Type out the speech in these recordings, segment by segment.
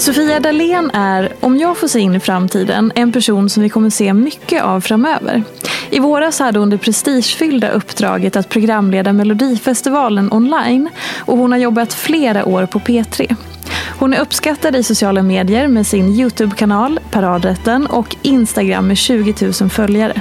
Sofia Dalén är, om jag får se in i framtiden, en person som vi kommer se mycket av framöver. I våras hade hon det prestigefyllda uppdraget att programleda Melodifestivalen online och hon har jobbat flera år på P3. Hon är uppskattad i sociala medier med sin Youtube-kanal Paradrätten och Instagram med 20 000 följare.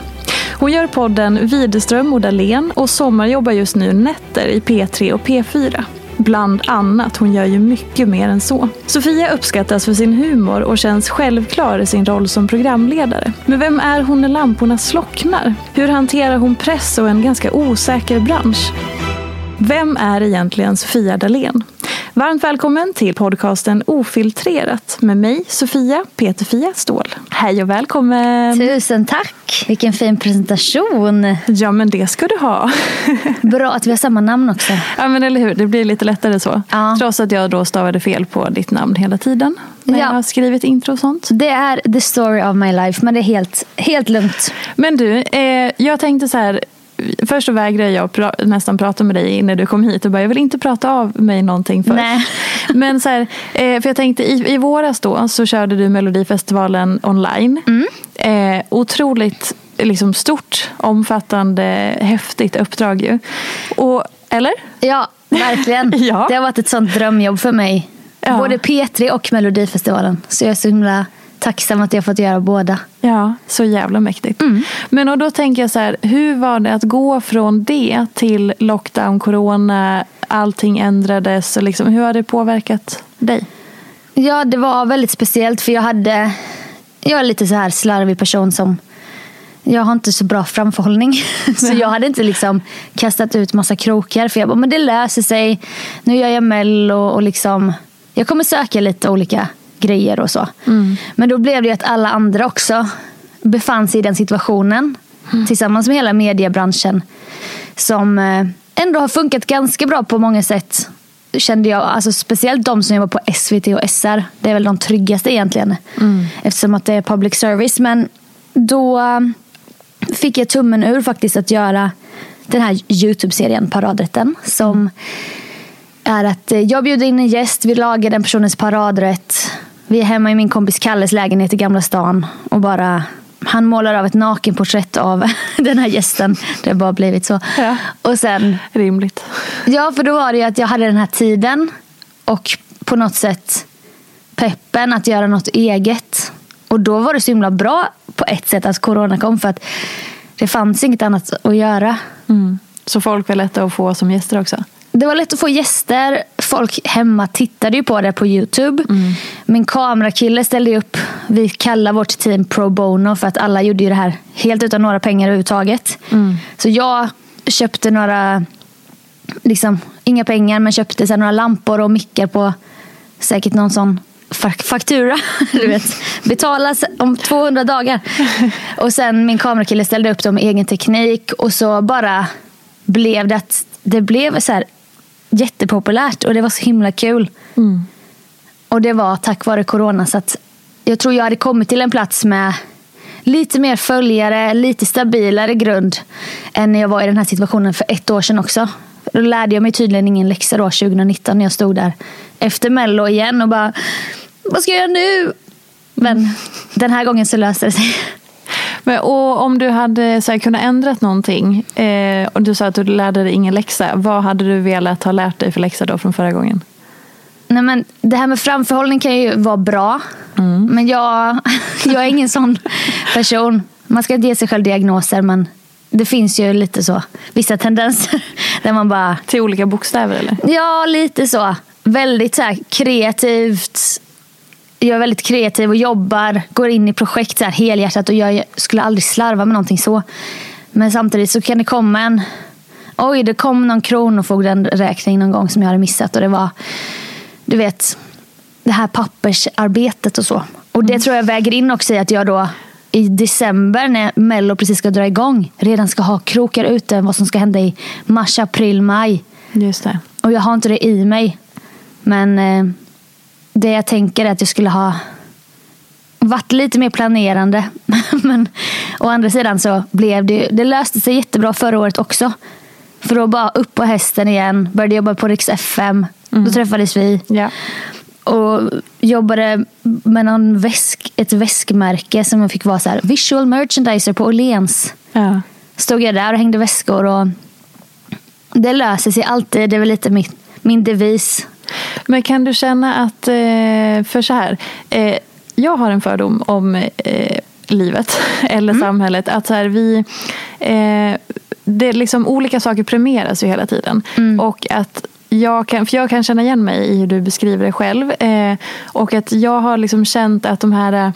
Hon gör podden Widerström och Dahlén och sommarjobbar just nu nätter i P3 och P4. Bland annat. Hon gör ju mycket mer än så. Sofia uppskattas för sin humor och känns självklar i sin roll som programledare. Men vem är hon när lamporna slocknar? Hur hanterar hon press och en ganska osäker bransch? Vem är egentligen Sofia Dalén? Varmt välkommen till podcasten Ofiltrerat med mig, Sofia Peterfia Ståhl. Hej och välkommen! Tusen tack! Vilken fin presentation. Ja, men det ska du ha. Bra att vi har samma namn också. Ja, men eller hur. Det blir lite lättare så. Ja. Trots att jag då stavade fel på ditt namn hela tiden. När Ja. jag har skrivit intro och sånt. Det är the story of my life, men det är helt, helt lugnt. Men du, eh, jag tänkte så här. Först så vägrade jag pra- nästan prata med dig innan du kom hit och bara, jag vill inte prata av mig någonting först. Nej. Men så här, eh, för jag tänkte i, i våras då så körde du Melodifestivalen online. Mm. Eh, otroligt liksom, stort, omfattande, häftigt uppdrag ju. Och, eller? Ja, verkligen. Ja. Det har varit ett sånt drömjobb för mig. Ja. Både P3 och Melodifestivalen. Så jag är så himla tacksam att jag fått göra båda. Ja, så jävla mäktigt. Mm. Men och då tänker jag så här, hur var det att gå från det till lockdown, corona, allting ändrades och liksom, hur har det påverkat dig? Ja, det var väldigt speciellt för jag hade... Jag är lite så här slarvig person som... Jag har inte så bra framförhållning. Så jag hade inte liksom kastat ut massa krokar. För jag bara, men det löser sig. Nu gör jag mello och liksom... Jag kommer söka lite olika grejer och så. Men då blev det att alla andra också befann sig i den situationen. Tillsammans med hela mediebranschen. Som eh, ändå har funkat ganska bra på många sätt kände jag, alltså speciellt de som jobbar på SVT och SR. Det är väl de tryggaste egentligen. Eftersom att det är public service. Men då eh, fick jag tummen ur faktiskt att göra den här Youtube-serien Paradrätten. Som är att eh, jag bjuder in en gäst, vi lagar den personens paradrätt. Vi är hemma i min kompis Kalles lägenhet i Gamla stan och bara han målar av ett nakenporträtt av den här gästen. Det har bara blivit så. Ja. Och sen Rimligt. Ja, för då var det ju att jag hade den här tiden och på något sätt peppen att göra något eget. Och då var det så himla bra på ett sätt att corona kom för att det fanns inget annat att göra. Mm. Så folk var lätta att få som gäster också? Det var lätt att få gäster. Folk hemma tittade ju på det på Youtube. Min kamerakille ställde upp. Vi kallar vårt team pro bono för att alla gjorde ju det här helt utan några pengar överhuvudtaget. Så jag köpte några liksom, inga pengar men köpte så några lampor och mickar på säkert någon sån fa- faktura. Du vet, betalas om 200 dagar. Och sen min kamerakille ställde upp dem med egen teknik och så bara blev det att det blev så här jättepopulärt och det var så himla kul. Och det var tack vare corona så att jag tror jag hade kommit till en plats med lite mer följare, lite stabilare grund än när jag var i den här situationen för ett år sedan också. Då lärde jag mig tydligen ingen läxa då 2019 när jag stod där efter mello igen och bara vad ska jag göra nu? Men den här gången så löste det sig. Men, och om du hade så här, kunnat ändrat någonting eh, och du sa att du lärde dig ingen läxa. Vad hade du velat ha lärt dig för läxa då från förra gången? Nej, men det här med framförhållning kan ju vara bra. Men jag, jag är ingen sån person. Man ska inte ge sig själv diagnoser men det finns ju lite så vissa tendenser där man bara Till olika bokstäver eller? Ja, lite så. Väldigt så här, kreativt. Jag är väldigt kreativ och jobbar, går in i projekt så här, helhjärtat och jag skulle aldrig slarva med någonting så. Men samtidigt så kan det komma en... Oj, det kom någon kronofogdenräkning någon gång som jag hade missat och det var, du vet, det här pappersarbetet och så. Och det tror jag väger in också i att jag då i december när Mello precis ska dra igång redan ska ha krokar ute vad som ska hända i mars, april, maj. Just det. Och jag har inte det i mig. Men eh, det jag tänker är att jag skulle ha varit lite mer planerande. Men å andra sidan så blev det det löste sig jättebra förra året också. För då bara upp på hästen igen, började jobba på Rix FM. Då träffades vi. Ja. Och jobbade med någon väsk, ett väskmärke som jag fick vara så här, visual merchandiser på Åhléns. Ja. Stod jag där och hängde väskor och det löser sig alltid. Det är väl lite min, min devis. Men kan du känna att, eh, för så här, eh, jag har en fördom om eh, livet eller samhället. Att så här, vi, det liksom olika saker premieras ju hela tiden. Och att jag kan, för jag kan känna igen mig i hur du beskriver det själv. Och att jag har liksom känt att de här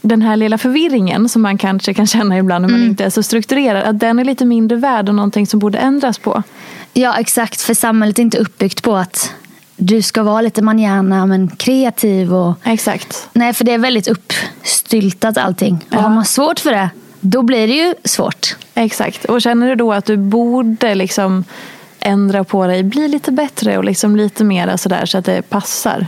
den här lilla förvirringen som man kanske kan känna ibland när man inte är så strukturerad. Att den är lite mindre värd och någonting som borde ändras på. Ja, exakt. För samhället är inte uppbyggt på att du ska vara lite manjana men kreativ. Och... Exakt. Nej, för det är väldigt uppstyltat allting. Och Ja. har man svårt för det, då blir det ju svårt. Exakt. Och känner du då att du borde liksom ändra på dig, bli lite bättre och liksom lite mer sådär så att det passar?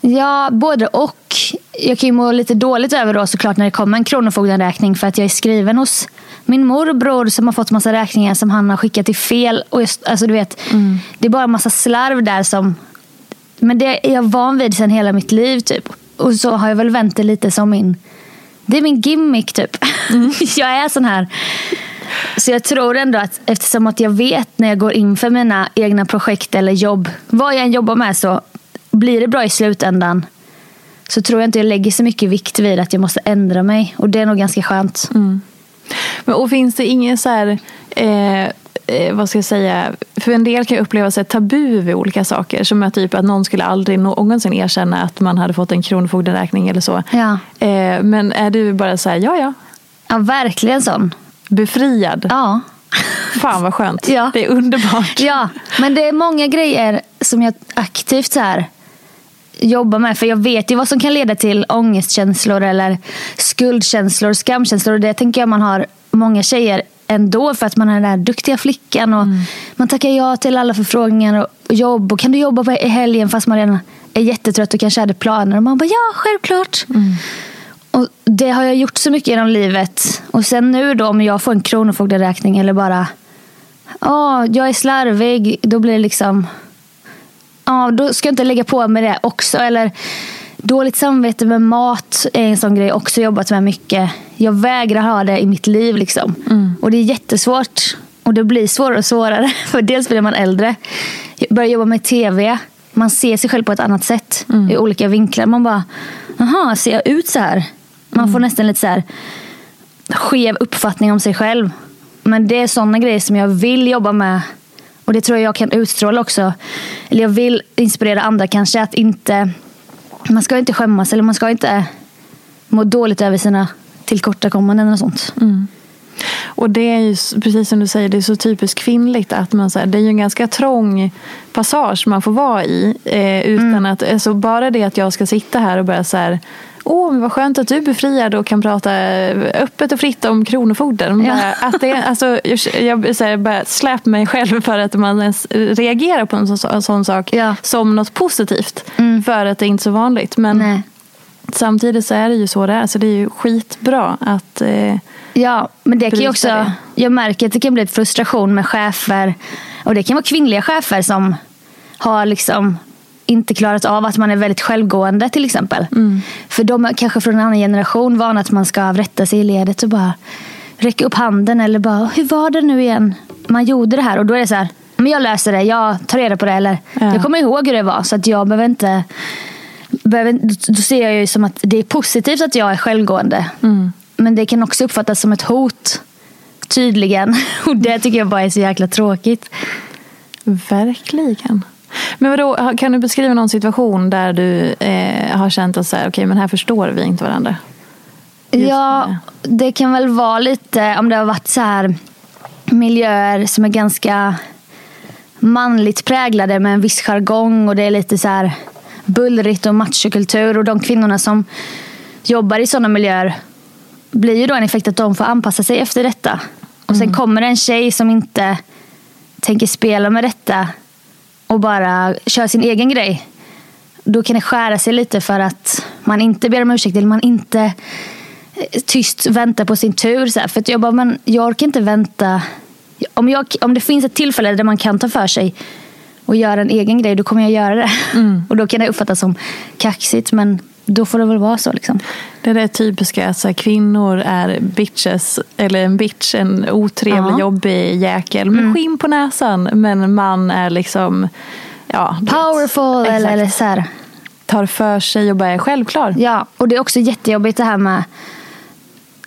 Ja, både och. Jag kan ju må lite dåligt över då såklart när det kommer en kronofogdenräkning för att jag är skriven hos min morbror som har fått massa räkningar som han har skickat till fel. Och just, alltså du vet, Det är bara massa slarv där som... Men det är jag van vid sedan hela mitt liv typ. Och så har jag väl vänt det lite som min... Det är min gimmick typ. jag är sån här. Så jag tror ändå att eftersom att jag vet när jag går in för mina egna projekt eller jobb, vad jag än jobbar med så blir det bra i slutändan så tror jag inte jag lägger så mycket vikt vid att jag måste ändra mig. Och det är nog ganska skönt. Men, och finns det ingen så här, eh, eh, vad ska jag säga, för en del kan jag uppleva sig tabu vid olika saker. Som att, typ att någon skulle aldrig någonsin erkänna att man hade fått en kronofogdenräkning eller så. Ja. Eh, men är du bara så här, ja ja, Ja, verkligen sån. befriad? Ja. Fan vad skönt. Ja. Det är underbart. ja, men det är många grejer som jag aktivt så här jobbar med. För jag vet ju vad som kan leda till ångestkänslor eller skuldkänslor, skamkänslor. Och det tänker jag man har många tjejer ändå för att man är den där duktiga flickan och man tackar ja till alla förfrågningar och jobb. Och kan du jobba på i helgen fast man redan är jättetrött och kanske hade planer. Och man bara ja, självklart. Och det har jag gjort så mycket genom livet. Och sen nu då om jag får en kronofogderäkning eller bara Ja, jag är slarvig. Då blir det liksom Ja, då ska jag inte lägga på med det också. Eller dåligt samvete med mat är en sån grej jag också jobbat med mycket. Jag vägrar ha det i mitt liv liksom. Och det är jättesvårt. Och det blir svårare och svårare. För dels blir man äldre. Jag börjar jobba med tv. Man ser sig själv på ett annat sätt. I olika vinklar. Man bara, jaha, ser jag ut så här? Man får nästan lite så här skev uppfattning om sig själv. Men det är sådana grejer som jag vill jobba med. Och det tror jag jag kan utstråla också. Eller jag vill inspirera andra kanske att inte... Man ska inte skämmas eller man ska inte må dåligt över sina tillkortakommanden och sånt. Och det är ju precis som du säger, det är så typiskt kvinnligt att man så här, det är ju en ganska trång passage man får vara i. Eh, utan Mm. att, alltså bara det att jag ska sitta här och börja så här Åh, men vad skönt att du är befriad och kan prata öppet och fritt om Kronofogden. Ja. Att det, alltså, jag så här, bara släpper mig själv för att man ens reagerar på en sån, sån sak Ja. som något positivt. För att det är inte så vanligt. Men Nej. samtidigt så är det ju så det är. Så det är ju skitbra att... Eh, Ja, men det kan ju också, det. jag märker att det kan bli frustration med chefer. Och det kan vara kvinnliga chefer som har liksom inte klarat av att man är väldigt självgående till exempel. För de är kanske från en annan generation vana att man ska rätta sig i ledet och bara räcka upp handen eller bara hur var det nu igen? Man gjorde det här och då är det så här, men jag löser det, jag tar reda på det eller Ja. jag kommer ihåg hur det var så att jag behöver inte behöver, då- ser jag ju som att det är positivt att jag är självgående. Men det kan också uppfattas som ett hot. Tydligen. Och det tycker jag bara är så jäkla tråkigt. Verkligen. Men vadå, kan du beskriva någon situation där du eh, har känt att så här, okej, men här förstår vi inte varandra? Just ja, det kan väl vara lite om det har varit så här miljöer som är ganska manligt präglade med en viss jargong och det är lite så här bullrigt och machokultur och de kvinnorna som jobbar i sådana miljöer blir ju då en effekt att de får anpassa sig efter detta. Och sen kommer det en tjej som inte tänker spela med detta och bara kör sin egen grej. Då kan det skära sig lite för att man inte ber om ursäkt eller man inte eh, tyst väntar på sin tur. Så här. För jag bara, men jag orkar inte vänta. Om, jag, om det finns ett tillfälle där man kan ta för sig och göra en egen grej, då kommer jag göra det. Och då kan det uppfattas som kaxigt, men då får det väl vara så. Liksom. Det är det typiska att så här, kvinnor är bitches, eller en bitch, en otrevlig, Ja. jobbig jäkel med skinn på näsan. Men en man är liksom, ja, du vet, Powerful eller, eller så här. tar för sig och bara är självklar. Ja, och det är också jättejobbigt det här med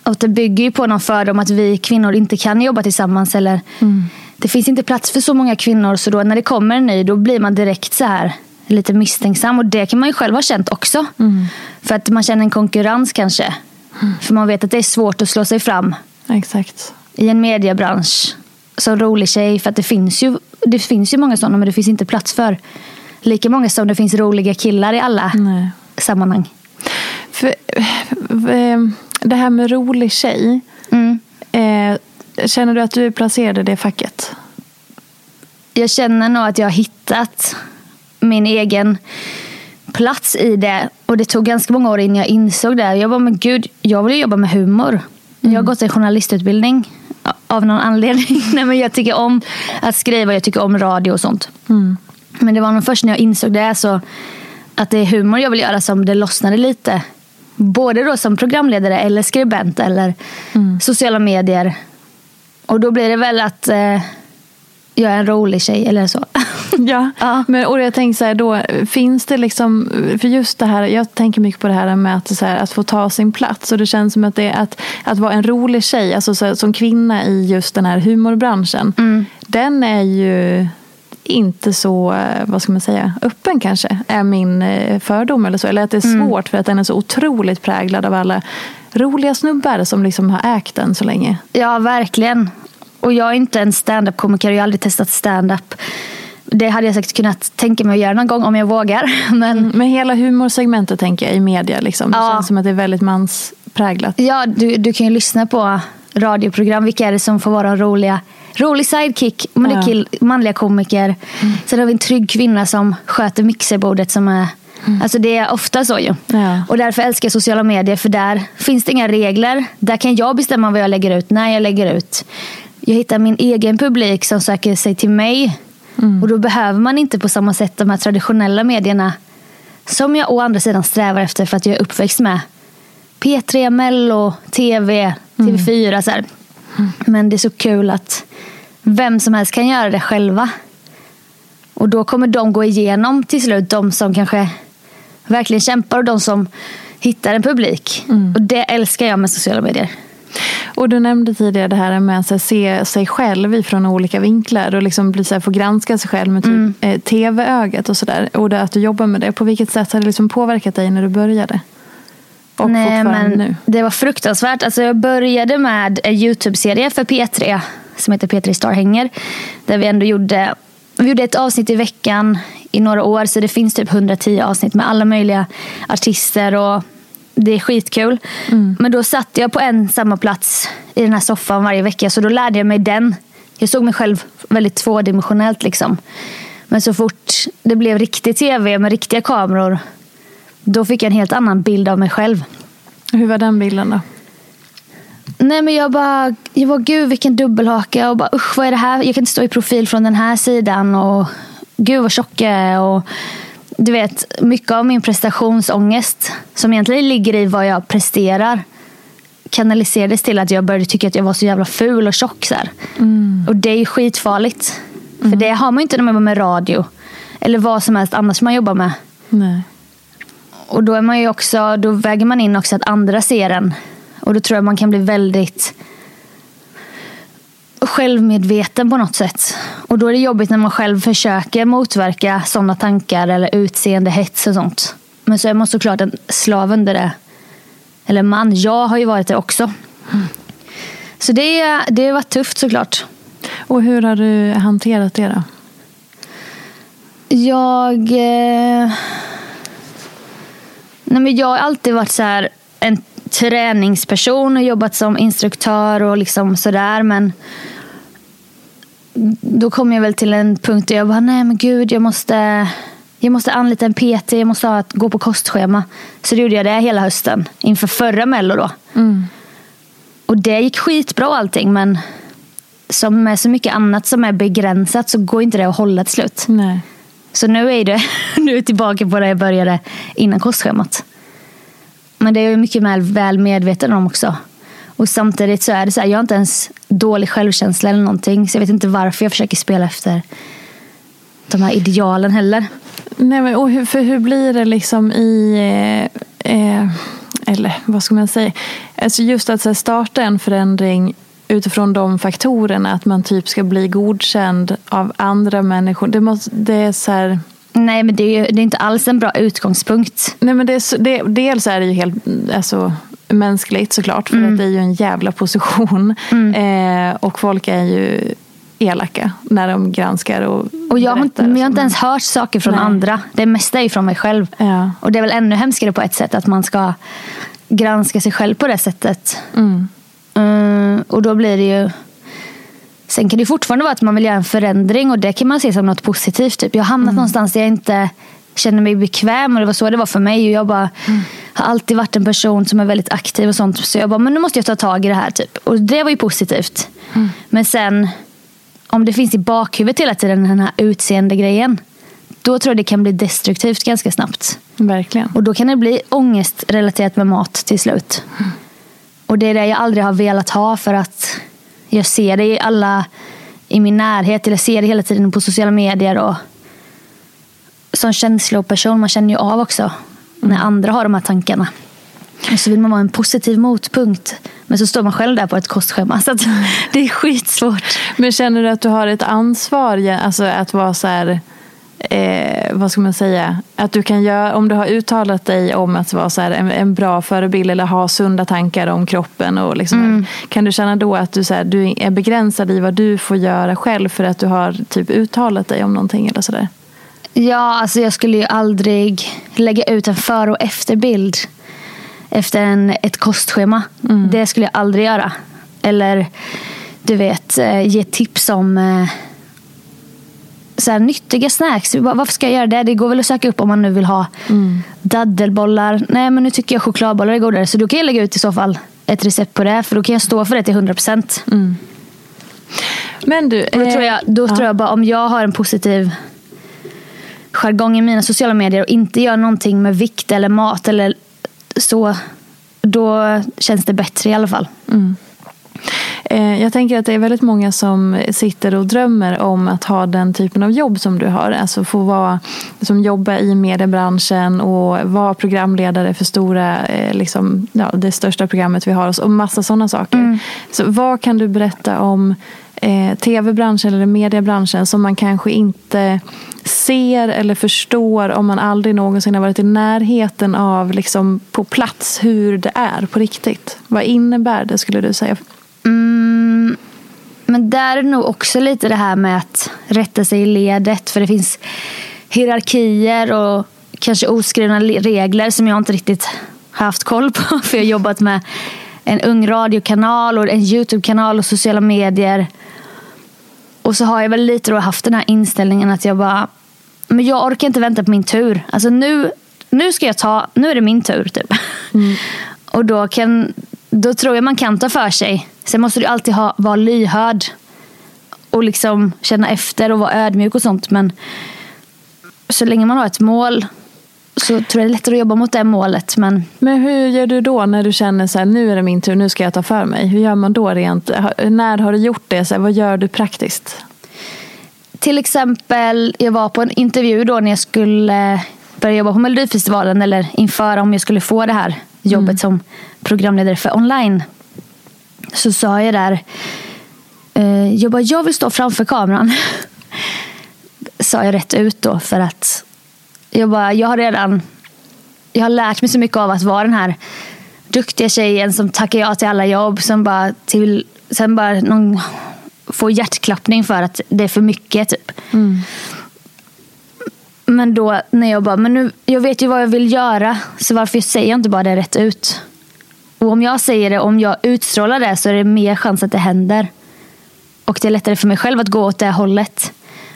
att det bygger ju på någon fördom att vi kvinnor inte kan jobba tillsammans. Eller Det finns inte plats för så många kvinnor så då när det kommer en ny då blir man direkt så här lite misstänksam. Och det kan man ju själv ha känt också. För att man känner en konkurrens kanske. För man vet att det är svårt att slå sig fram Exakt. i en mediebransch som rolig tjej. För att det finns ju, det finns ju många sådana men det finns inte plats för lika många som det finns roliga killar i alla Nej. sammanhang. För, eh, det här med rolig tjej. Mm. Eh, känner du att du är placerad i det facket? jag känner nog att jag har hittat min egen plats i det. Och det tog ganska många år innan jag insåg det. Jag bara, men gud, jag vill jobba med humor. Jag har gått en journalistutbildning av någon anledning. Nej, men jag tycker om att skriva, jag tycker om radio och sånt. Men det var nog först när jag insåg det så att det är humor jag vill göra som det lossnade lite. Både då som programledare eller skribent eller sociala medier. Och då blir det väl att eh, jag är en rolig tjej eller så. Ja, Ja. Men, och jag tänker så här, då finns det liksom, för just det här, jag tänker mycket på det här med att, så här, att få ta sin plats och det känns som att det är att, att vara en rolig tjej, alltså så som kvinna i just den här humorbranschen, den är ju inte så, eh, vad ska man säga, öppen kanske, är min eh, fördom eller så. Eller att det är svårt för att den är så otroligt präglad av alla roliga snubbar som liksom har ägt den så länge. Ja, verkligen. Och jag är inte en stand-up-komiker. Jag har aldrig testat stand-up. Det hade jag säkert kunnat tänka mig att göra någon gång om jag vågar. Men Men hela humorsegmentet tänker jag i media, liksom. det Ja. känns som att det är väldigt manspräglat. ja, du, du kan ju lyssna på radioprogram. Vilka är det som får vara roliga? Rolig sidekick, men det är kill, manliga komiker. Sen har vi en trygg kvinna som sköter mixerbordet. Som är, Alltså det är ofta så ju. Ja. Och därför älskar jag sociala medier. För där finns det inga regler. Där kan jag bestämma vad jag lägger ut, när jag lägger ut. Jag hittar min egen publik som söker sig till mig. Och då behöver man inte på samma sätt de här traditionella medierna. Som jag å andra sidan strävar efter för att jag är uppväxt med. P3, Mello, TV, TV4. Så här. Men det är så kul att vem som helst kan göra det själva. Och då kommer de gå igenom till slut, de som kanske verkligen kämpar och de som hittar en publik. Och det älskar jag med sociala medier. Och du nämnde tidigare det här med att se sig själv ifrån olika vinklar och liksom bli, så här, få granska sig själv med typ, eh, tv-ögat och sådär. Och det, att du jobbar med det. På vilket sätt har det liksom påverkat dig när du började? Och Nej, men nu? Det var fruktansvärt. Alltså, jag började med en Youtube-serie för P3 som heter P3 Star hänger. Där vi ändå gjorde, vi gjorde ett avsnitt i veckan i några år. Så det finns typ 110 avsnitt med alla möjliga artister. och Det är skitkul. Men då satt jag på en samma plats i den här soffan varje vecka. Så då lärde jag mig den. Jag såg mig själv väldigt tvådimensionellt. Liksom. Men så fort det blev riktig tv med riktiga kameror. Då fick jag en helt annan bild av mig själv. Hur var den bilden då? Nej men jag bara, jag bara gud vilken dubbelhaka och bara usch vad är det här? Jag kan inte stå i profil från den här sidan och gud vad tjock jag är och du vet mycket av min prestationsångest som egentligen ligger i vad jag presterar kanaliserades till att jag började tycka att jag var så jävla ful och tjock så här. Och det är skitfarligt. För det har man ju inte när man jobbar med radio eller vad som helst annars man jobbar med. Nej. Och då är man ju också, då väger man in också att andra ser en. Och då tror jag man kan bli väldigt självmedveten på något sätt. Och då är det jobbigt när man själv försöker motverka sådana tankar eller utseende, hets och sånt. Men så är man såklart en slav under det. Eller man, jag har ju varit det också. Så det, det har varit tufft såklart. Och hur har du hanterat det då? Jag... Eh... Nej, men jag har alltid varit så här en träningsperson och jobbat som instruktör och liksom sådär. Men då kom jag väl till en punkt där jag bara, nej men gud, jag måste, jag måste anlita en PT, jag måste ha att gå på kostschema. Så då gjorde jag det hela hösten inför förra Mello då. Och det gick skitbra allting men som med så mycket annat som är begränsat så går inte det att hålla till slut. Nej. Så nu är, det, nu är tillbaka på där jag började innan kostschemat. Men det är jag mycket väl, väl medveten om också. Och samtidigt så är det så här, jag har inte ens dålig självkänsla eller någonting. Så jag vet inte varför jag försöker spela efter de här idealen heller. Nej, men, och hur, för hur blir det liksom i... Eh, eh, eller vad ska man säga? Alltså just att här, starta en förändring utifrån de faktorerna. Att man typ ska bli godkänd av andra människor. Det, måste, det är så här... Nej, men det är, ju, det är inte alls en bra utgångspunkt. Nej, men det är, det, dels är det ju helt alltså, mänskligt såklart. För Mm. att det är ju en jävla position. Eh, och folk är ju elaka när de granskar och Och jag har, inte, men jag har inte ens hört saker från Nej. andra. Det mesta är ju från mig själv. Ja. Och det är väl ännu hemskare på ett sätt att man ska granska sig själv på det sättet. Mm. Mm, och då blir det ju... Sen kan det fortfarande vara att man vill göra en förändring och det kan man se som något positivt. Typ. Jag har hamnat någonstans där jag inte känner mig bekväm och det var så det var för mig. Och jag bara, har alltid varit en person som är väldigt aktiv och sånt. Så jag bara, men nu måste jag ta tag i det här. Typ. Och det var ju positivt. Men sen, om det finns i bakhuvudet hela tiden, den här utseende grejen. Då tror jag det kan bli destruktivt ganska snabbt. Verkligen. Och då kan det bli ångestrelaterat med mat till slut. Och det är det jag aldrig har velat ha för att jag ser det i alla i min närhet. Eller jag ser det hela tiden på sociala medier. Och som känsloperson, man känner ju av också när andra har de här tankarna. Och så vill man vara en positiv motpunkt. Men så står man själv där på ett kostschema. Så det är skitsvårt. Men känner du att du har ett ansvar, alltså att vara så här, eh, vad ska man säga, att du kan göra, om du har uttalat dig om att vara så här, en, en bra förebild eller ha sunda tankar om kroppen och liksom, kan du känna då att du, så här, du är begränsad i vad du får göra själv för att du har typ uttalat dig om någonting eller sådär? Ja, alltså jag skulle ju aldrig lägga ut en före och efterbild efter en, ett kostschema. Det skulle jag aldrig göra. Eller du vet, eh, ge tips om eh, så här, nyttiga snacks. Varför ska jag göra det? Det går väl att söka upp om man nu vill ha daddelbollar. Nej, men nu tycker jag chokladbollar är godare. Så då kan jag lägga ut i så fall ett recept på det. För då kan jag stå för det till 100 procent. Men du, Då, eh, tror jag, då tror jag bara om jag har en positiv jargong i mina sociala medier och inte gör någonting med vikt eller mat eller så. Då känns det bättre i alla fall. Eh, Jag tänker att det är väldigt många som sitter och drömmer om att ha den typen av jobb som du har. Alltså få vara, som jobba i mediebranschen och vara programledare för stora, eh, liksom, ja, det största programmet vi har och massa sådana saker. Så vad kan du berätta om eh, tv-branschen eller mediebranschen som man kanske inte ser eller förstår om man aldrig någonsin har varit i närheten av liksom på plats hur det är på riktigt? Vad innebär det skulle du säga? Mm, men där är det nog också lite det här med att rätta sig i ledet. För det finns hierarkier och kanske oskrivna regler som jag inte riktigt har haft koll på. För jag har jobbat med en ung radiokanal och en YouTube-kanal och sociala medier. Och så har jag väl lite då haft den här inställningen att jag bara, men jag orkar inte vänta på min tur. Alltså nu, nu ska jag ta, nu är det min tur typ. Mm. och då, kan, då tror jag man kan ta för sig. Sen måste du alltid ha, vara lyhörd. Och liksom känna efter och vara ödmjuk och sånt. Men så länge man har ett mål så tror jag det är lättare att jobba mot det målet. Men, men hur gör du då när du känner så här, nu är det min tur, nu ska jag ta för mig? Hur gör man då rent? När har du gjort det? Så här, vad gör du praktiskt? Till exempel, jag var på en intervju då när jag skulle börja jobba på Melodifestivalen eller inför om jag skulle få det här jobbet mm. som programledare för online. Så sa jag där, eh, jag bara, jag vill stå framför kameran. sa jag rätt ut då för att jag, bara, jag har redan jag har lärt mig så mycket av att vara den här duktiga tjejen som tackar ja till alla jobb. Som bara, till, sen bara någon får hjärtklappning för att det är för mycket. Typ. Mm. Men då när jag bara, men nu, jag vet ju vad jag vill göra. Så varför säger jag inte bara det rätt ut? Och om jag säger det, om jag utstrålar det så är det mer chans att det händer. Och det är lättare för mig själv att gå åt det hållet.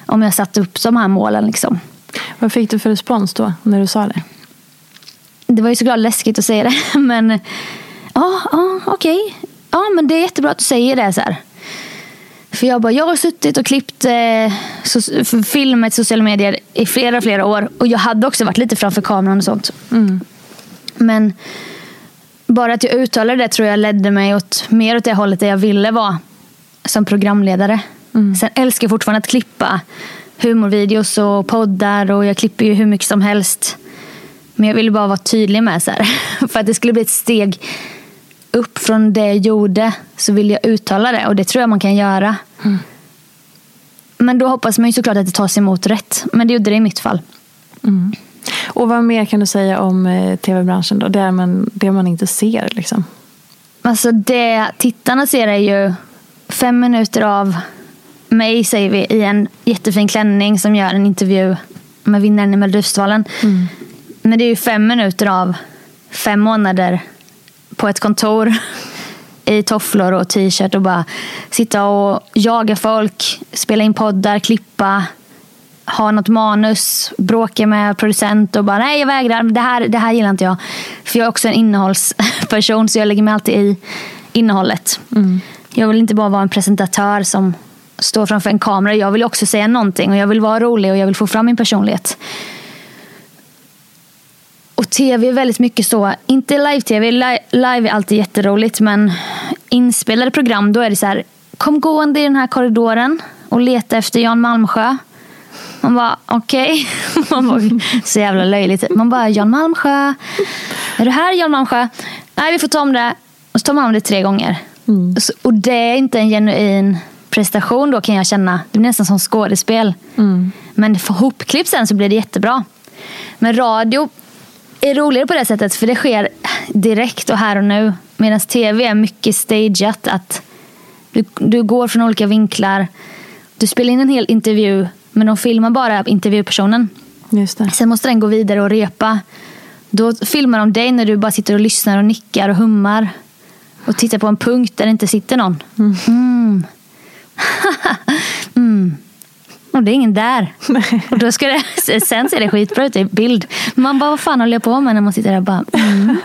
Om jag satt upp de här målen. Liksom. Vad fick du för respons då, när du sa det? Det var ju såklart läskigt att säga det. Men ja, ja okej. Okay. Ja, men det är jättebra att du säger det. så här. För jag bara, jag har suttit och klippt eh, so filmet sociala medier i flera, flera år. Och jag hade också varit lite framför kameran och sånt. Mm. Men bara att jag uttalade det tror jag ledde mig åt, mer åt det hållet där jag ville vara som programledare. Mm. Sen älskar jag fortfarande att klippa humorvideos och poddar och jag klipper ju hur mycket som helst. Men jag ville bara vara tydlig med så här. För att det skulle bli ett steg upp från det jag gjorde så vill jag uttala det och det tror jag man kan göra. Mm. Men då hoppas man ju såklart att det tas emot rätt. Men det gjorde det i mitt fall. Mm. Och vad mer kan du säga om eh, tv-branschen då? Det man, det man inte ser liksom. Alltså det tittarna ser är ju fem minuter av mig säger vi i en jättefin klänning som gör en intervju med vinnaren i Melodifestivalen. Mm. Men det är ju fem minuter av fem månader på ett kontor i tofflor och t-shirt och bara sitta och jaga folk, spela in poddar, klippa, ha något manus, bråka med producent och bara nej jag vägrar, det här, det här gillar inte jag. För jag är också en innehållsperson så jag lägger mig alltid i innehållet. Mm. Jag vill inte bara vara en presentatör som står framför en kamera. Jag vill också säga någonting och jag vill vara rolig och jag vill få fram min personlighet. Och tv är väldigt mycket så, inte live-tv, live är alltid jätteroligt men inspelade program då är det så här, kom gående i den här korridoren och leta efter Jan Malmsjö. Man bara okej. Okay. så jävla löjligt. Man bara Jan Malmsjö. Är du här Jan Malmsjö? Nej vi får ta om det. Och så tar man om det tre gånger. Mm. Och det är inte en genuin prestation då kan jag känna. Det blir nästan som skådespel. Mm. Men för hopklipp sen så blir det jättebra. Men radio är roligare på det sättet för det sker direkt och här och nu. Medan tv är mycket stageat. Att du, du går från olika vinklar. Du spelar in en hel intervju men de filmar bara intervjupersonen. Just det. Sen måste den gå vidare och repa. Då filmar de dig när du bara sitter och lyssnar och nickar och hummar. Och tittar på en punkt där det inte sitter någon. Mm. Mm. mm. Och det är ingen där. Och då ska det, sen ser det skitbra ut i bild. Man bara, vad fan håller jag på med när man sitter där och bara, mm.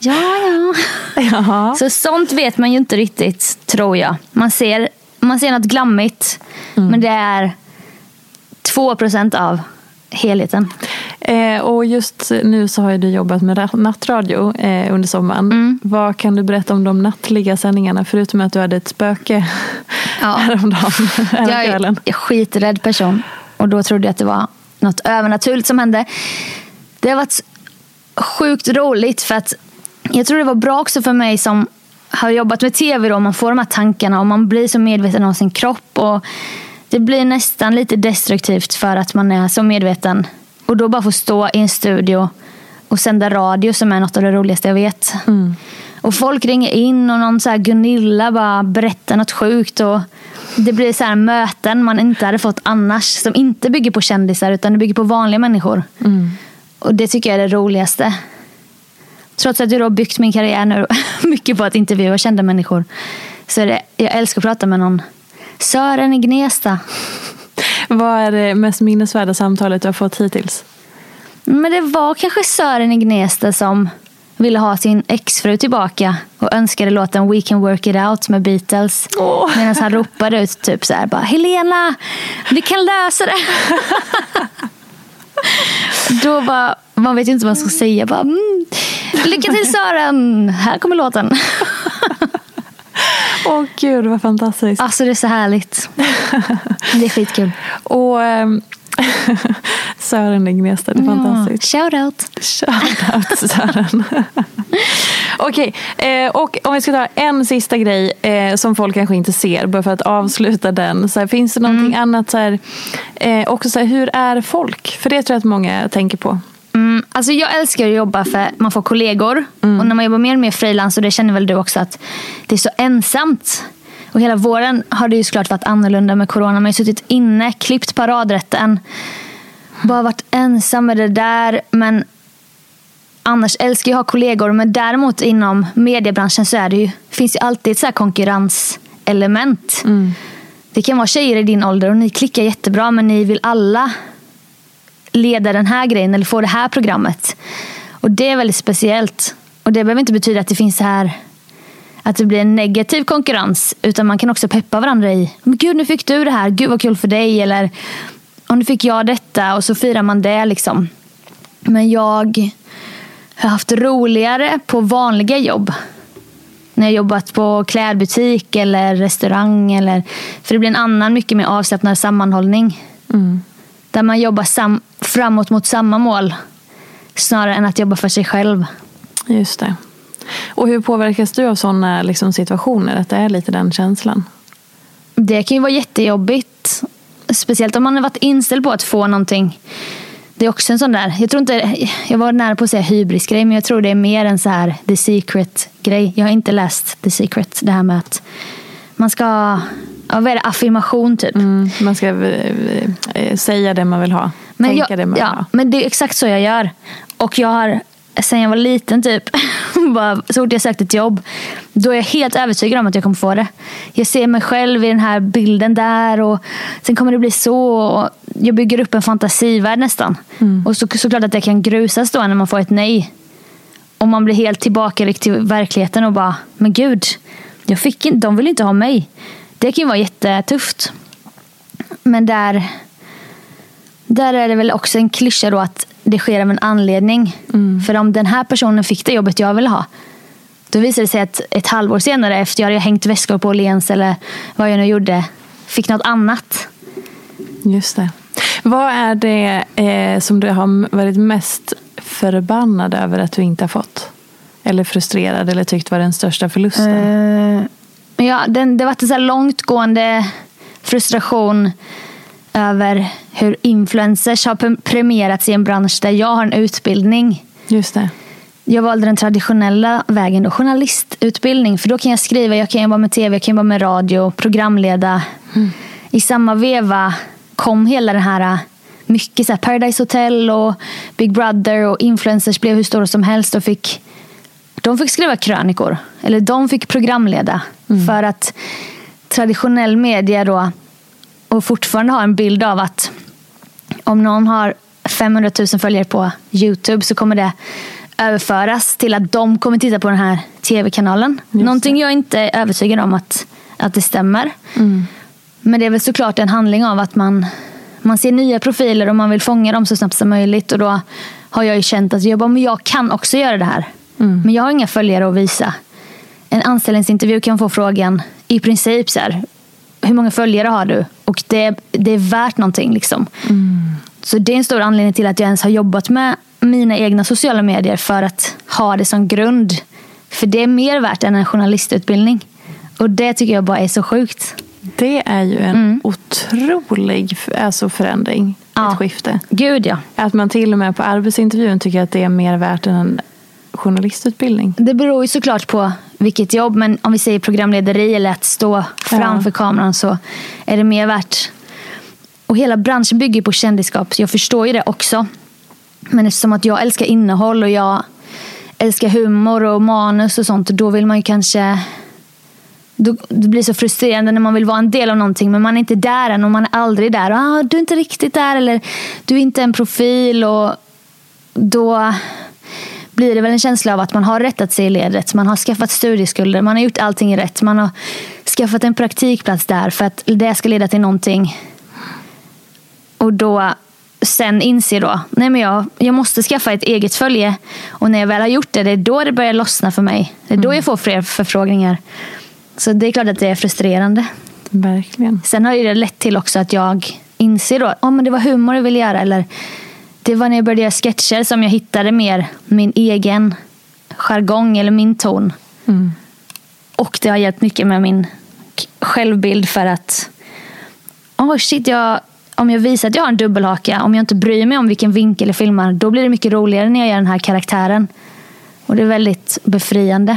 ja, ja. Jaha. Så sånt vet man ju inte riktigt, tror jag. Man ser, man ser något glammigt, mm. men det är 2 procent av helheten. Eh, och just nu så har du jobbat med nattradio eh, under sommaren. Mm. Vad kan du berätta om de nattliga sändningarna förutom att du hade ett spöke ja. häromdagen? Jag är en skiträdd person och då trodde jag att det var något övernaturligt som hände. Det har varit sjukt roligt för att jag tror det var bra också för mig som har jobbat med tv då, man får de här tankarna och man blir så medveten om sin kropp. Och det blir nästan lite destruktivt för att man är så medveten. Och då bara få stå i en studio och sända radio som är något av det roligaste jag vet. Och folk ringer in och någon så här Gunilla bara berättar något sjukt. Och det blir så här möten man inte hade fått annars. Som inte bygger på kändisar utan det bygger på vanliga människor. Och det tycker jag är det roligaste. Trots att jag har byggt min karriär nu mycket på att intervjua kända människor. Så det, jag älskar att prata med någon. Sören i Gnesta. Vad är det mest minnesvärda samtalet du har fått hittills? Men det var kanske Sören i Gnesta som ville ha sin exfru tillbaka och önskade låten We can work it out med Beatles. Åh. Medan han ropade ut typ så här bara Helena, vi kan lösa det. Då var man vet ju inte vad man ska säga. Bara, mm, Lycka till Sören, här kommer låten. Åh gud vad fantastiskt. Alltså det är så härligt. Det är skitkul. Och ehm, Sören i Gnesta, det är fantastiskt. Shout out. Shoutout Sören. Okej, eh, och om vi ska ta en sista grej eh, som folk kanske inte ser, bara för att avsluta den. Så här, finns det någonting annat, så här, eh, också så här, hur är folk? För det tror jag att många tänker på. Mm, alltså jag älskar att jobba för man får kollegor. Och när man jobbar mer och mer frilans, och det känner väl du också, att det är så ensamt. Och hela våren har det ju såklart varit annorlunda med corona. Man har suttit inne, klippt paradrätten. Bara varit ensam med det där. Men annars älskar jag att ha kollegor. Men däremot inom mediebranschen så är det ju, finns ju alltid ett så här konkurrenselement. Det kan vara tjejer i din ålder och ni klickar jättebra men ni vill alla leda den här grejen eller få det här programmet. Och det är väldigt speciellt. Och det behöver inte betyda att det finns så här att det blir en negativ konkurrens. Utan man kan också peppa varandra i. Men gud, nu fick du det här. Gud vad kul för dig. Eller och nu fick jag detta. Och så firar man det liksom. Men jag har haft roligare på vanliga jobb. När jag jobbat på klädbutik eller restaurang. Eller, för det blir en annan, mycket mer avslappnad sammanhållning. Där man jobbar sam- framåt mot samma mål. Snarare än att jobba för sig själv. Just det. Och hur påverkas du av sådana liksom, situationer? Att det är lite den känslan? Det kan ju vara jättejobbigt. Speciellt om man har varit inställd på att få någonting. Det är också en sån där, jag tror inte, jag var nära på att säga hybrisgrej, men jag tror det är mer en så här the secret grej. Jag har inte läst the secret, det här med att man ska, ja, vad är det, affirmation typ. Mm, man ska eh, eh, säga det man vill ha. Tänka jag, det man vill ja, ha. men det är exakt så jag gör. Och jag har, sen jag var liten typ, bara, så fort jag sökt ett jobb, då är jag helt övertygad om att jag kommer få det. Jag ser mig själv i den här bilden där och sen kommer det bli så. Jag bygger upp en fantasivärld nästan. Mm. Och så, såklart att det kan grusas då när man får ett nej. Och man blir helt tillbakaryckt till verkligheten och bara, men gud, jag fick inte, de vill inte ha mig. Det kan ju vara jättetufft. Men där, där är det väl också en klyscha då att det sker av en anledning. För om den här personen fick det jobbet jag ville ha. Då visade det sig att ett halvår senare efter jag hade hängt väskor på Åhléns eller vad jag nu gjorde. Fick något annat. Just det. Vad är det eh, som du har varit mest förbannad över att du inte har fått? Eller frustrerad eller tyckt var den största förlusten? Eh, ja, den, det var en så långtgående frustration över hur influencers har pre- premierats i en bransch där jag har en utbildning. Just det. Jag valde den traditionella vägen, då, journalistutbildning. För då kan jag skriva, jag kan jobba med tv, jag kan jobba med radio, programleda. I samma veva kom hela den här mycket så här Paradise Hotel och Big Brother och influencers blev hur stora som helst och fick de fick skriva krönikor. Eller de fick programleda. För att traditionell media då och fortfarande har en bild av att om någon har 500 000 följare på Youtube så kommer det överföras till att de kommer titta på den här tv-kanalen. Någonting jag inte är övertygad om att, att det stämmer. Men det är väl såklart en handling av att man, man ser nya profiler och man vill fånga dem så snabbt som möjligt. Och då har jag ju känt att jag, bara, men jag kan också göra det här. Men jag har inga följare att visa. En anställningsintervju kan få frågan i princip så här, hur många följare har du? Och det, det är värt någonting. Liksom. Så det är en stor anledning till att jag ens har jobbat med mina egna sociala medier för att ha det som grund. För det är mer värt än en journalistutbildning. Och det tycker jag bara är så sjukt. Det är ju en mm. otrolig alltså förändring. Ja. Ett skifte. Gud ja. Att man till och med på arbetsintervjun tycker att det är mer värt än en journalistutbildning. Det beror ju såklart på vilket jobb. Men om vi säger programlederi eller att stå framför ja. kameran så är det mer värt. Och hela branschen bygger på kändisskap. Så jag förstår ju det också. Men eftersom att jag älskar innehåll och jag älskar humor och manus och sånt. Då vill man ju kanske då, det blir så frustrerande när man vill vara en del av någonting men man är inte där än och man är aldrig där. Ah, du är inte riktigt där eller du är inte en profil. och Då blir det väl en känsla av att man har rättat sig i ledet. Man har skaffat studieskulder, man har gjort allting rätt. Man har skaffat en praktikplats där för att det ska leda till någonting. Och då sen inser då, nej men jag, jag måste skaffa ett eget följe. Och när jag väl har gjort det, det är då det börjar lossna för mig. Det är då mm. jag får fler förfrågningar. Så det är klart att det är frustrerande. Verkligen. Sen har det lett till också att jag inser då, oh, men det var humor jag ville göra. Eller det var när jag började göra sketcher som jag hittade mer min egen jargong eller min ton. Mm. Och det har hjälpt mycket med min självbild för att oh shit, jag, om jag visar att jag har en dubbelhaka, om jag inte bryr mig om vilken vinkel jag filmar, då blir det mycket roligare när jag gör den här karaktären. Och det är väldigt befriande.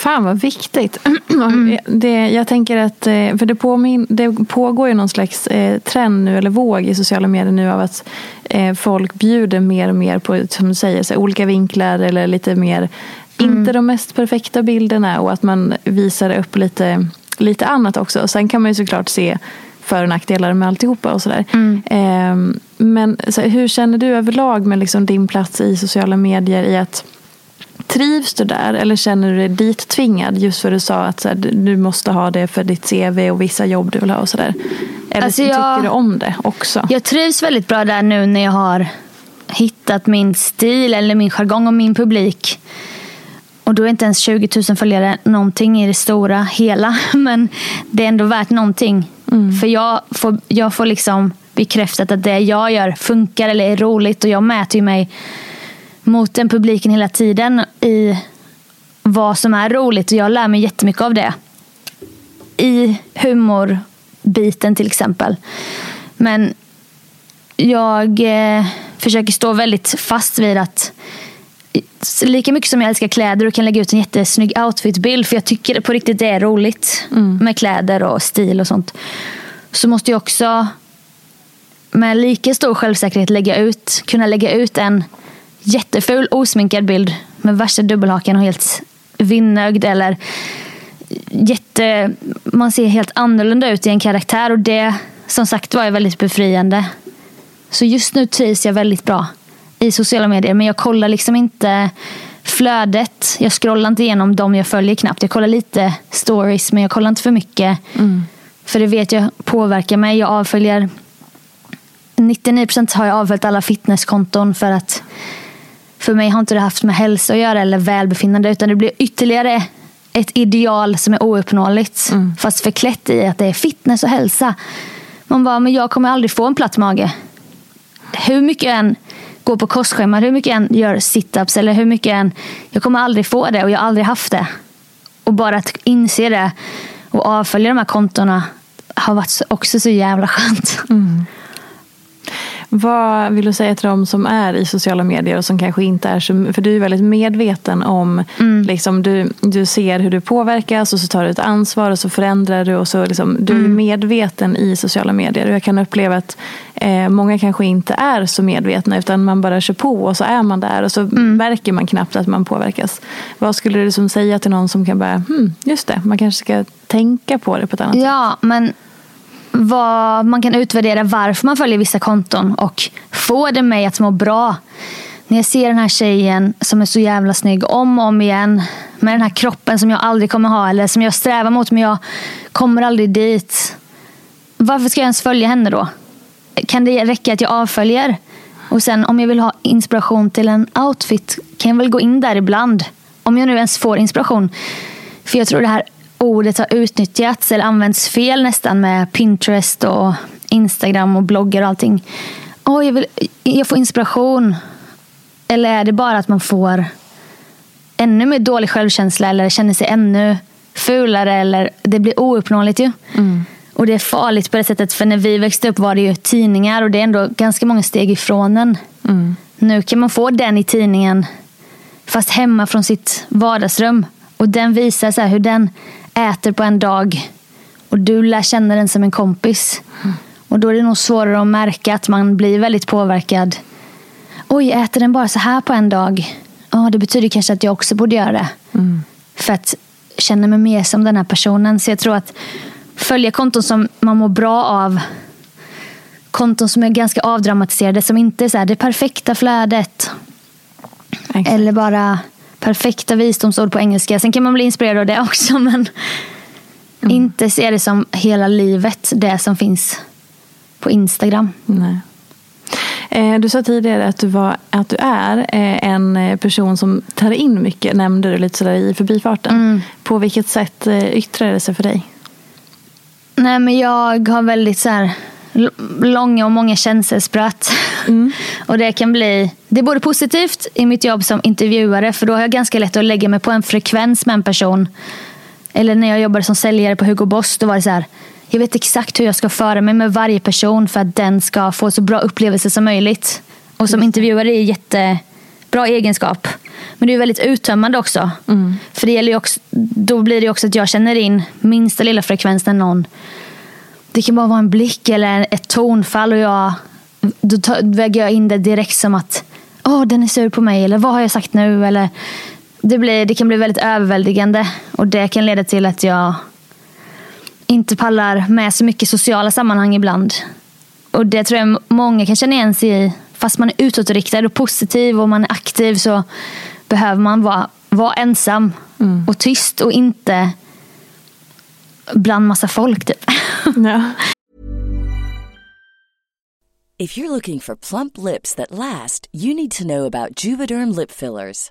Fan vad viktigt. Mm. Det, jag tänker att, eh, för det, påmin, det pågår ju någon slags eh, trend nu, eller våg i sociala medier nu av att eh, folk bjuder mer och mer på, som du säger, så olika vinklar eller lite mer, mm. inte de mest perfekta bilderna och att man visar upp lite, lite annat också. Sen kan man ju såklart se för och nackdelar med alltihopa och sådär. Mm. Eh, men så, hur känner du överlag med liksom din plats i sociala medier i att Trivs du där eller känner du dig dit tvingad just för att du sa att så här, du måste ha det för ditt CV och vissa jobb du vill ha och sådär? Eller alltså jag, tycker du om det också? Jag trivs väldigt bra där nu när jag har hittat min stil eller min jargong och min publik. Och då är inte ens 20 000 följare någonting i det stora hela. Men det är ändå värt någonting. Mm. För jag får, jag får liksom bekräftat att det jag gör funkar eller är roligt. Och jag mäter ju mig mot den publiken hela tiden i vad som är roligt. Och jag lär mig jättemycket av det. I humorbiten till exempel. Men jag eh, försöker stå väldigt fast vid att lika mycket som jag älskar kläder och kan lägga ut en jättesnygg outfitbild för jag tycker på riktigt det är roligt mm. med kläder och stil och sånt. Så måste jag också med lika stor självsäkerhet lägga ut, kunna lägga ut en jätteful osminkad bild med värsta dubbelhakan och helt vinnögd eller jätte, man ser helt annorlunda ut i en karaktär och det som sagt var är väldigt befriande. Så just nu trivs jag väldigt bra i sociala medier men jag kollar liksom inte flödet. Jag scrollar inte igenom dem jag följer knappt. Jag kollar lite stories men jag kollar inte för mycket. Mm. För det vet jag påverkar mig. Jag avföljer 99% har jag avföljt alla fitnesskonton för att för mig har inte det haft med hälsa att göra eller välbefinnande utan det blir ytterligare ett ideal som är ouppnåeligt. Mm. Fast förklätt i att det är fitness och hälsa. Man bara, men jag kommer aldrig få en platt mage. Hur mycket jag än går på kostscheman, hur mycket jag än gör situps eller hur mycket än... Jag kommer aldrig få det och jag har aldrig haft det. Och bara att inse det och avfölja de här kontona har varit också så jävla skönt. Mm. Vad vill du säga till dem som är i sociala medier och som kanske inte är så... För du är väldigt medveten om... Mm. Liksom, du, du ser hur du påverkas och så tar du ett ansvar och så förändrar du. Och så, liksom, du mm. är medveten i sociala medier. Och jag kan uppleva att eh, många kanske inte är så medvetna utan man bara kör på och så är man där och så mm. märker man knappt att man påverkas. Vad skulle du liksom säga till någon som kan bara, hmm, just det, man kanske ska tänka på det på ett annat ja, sätt? Ja, men vad, man kan utvärdera varför man följer vissa konton och få det mig att må bra. När jag ser den här tjejen som är så jävla snygg om och om igen med den här kroppen som jag aldrig kommer ha eller som jag strävar mot men jag kommer aldrig dit. Varför ska jag ens följa henne då? Kan det räcka att jag avföljer? Och sen om jag vill ha inspiration till en outfit kan jag väl gå in där ibland. Om jag nu ens får inspiration. För jag tror det här ordet har utnyttjats eller använts fel nästan med Pinterest och Instagram och bloggar och allting. Oh, jag, vill, jag får inspiration. Eller är det bara att man får ännu mer dålig självkänsla eller känner sig ännu fulare eller det blir ouppnåeligt ju. Mm. Och det är farligt på det sättet för när vi växte upp var det ju tidningar och det är ändå ganska många steg ifrån den. Mm. Nu kan man få den i tidningen fast hemma från sitt vardagsrum. Och den visar så hur den äter på en dag. Och du lär känna den som en kompis. Mm. Och då är det nog svårare att märka att man blir väldigt påverkad. Oj, äter den bara så här på en dag? Ja, det betyder kanske att jag också borde göra det. Mm. För att känna mig mer som den här personen. Så jag tror att följa konton som man mår bra av. Konton som är ganska avdramatiserade. Som inte är så här, det perfekta flödet. Exakt. Eller bara perfekta visdomsord på engelska. Sen kan man bli inspirerad av det också. Men mm. inte se det som hela livet. Det som finns på Instagram. Nej. Eh, du sa tidigare att du, var, att du är eh, en person som tar in mycket, nämnde du lite sådär i förbifarten. Mm. På vilket sätt eh, yttrar det sig för dig? Nej men jag har väldigt så här, långa och många känselspröt. Mm. och det kan bli, det är både positivt i mitt jobb som intervjuare för då har jag ganska lätt att lägga mig på en frekvens med en person. Eller när jag jobbade som säljare på Hugo Boss, då var det så här, jag vet exakt hur jag ska föra mig med varje person för att den ska få så bra upplevelse som möjligt. Och som intervjuare är jättebra egenskap. Men det är väldigt uttömmande också. Mm. För det gäller också, då blir det också att jag känner in minsta lilla frekvens när någon det kan bara vara en blick eller ett tonfall och jag, då väger jag in det direkt som att åh, den är sur på mig eller vad har jag sagt nu? Eller, det, blir, det kan bli väldigt överväldigande och det kan leda till att jag inte pallar med så mycket sociala sammanhang ibland. Och det tror jag många kan känna igen sig i. Fast man är utåtriktad och positiv och man är aktiv så behöver man vara, vara ensam mm. och tyst och inte bland massa folk typ. Ja. If you're looking for plump lips that last, you need to know about Juvederm lip fillers.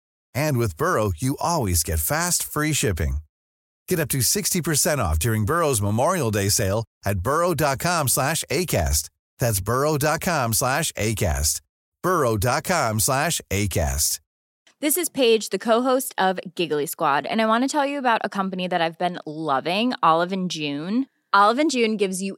And with Burrow, you always get fast, free shipping. Get up to 60% off during Burrow's Memorial Day sale at burrow.com slash ACAST. That's burrow.com slash ACAST. burrow.com slash ACAST. This is Paige, the co-host of Giggly Squad, and I want to tell you about a company that I've been loving, Olive and June. Olive June gives you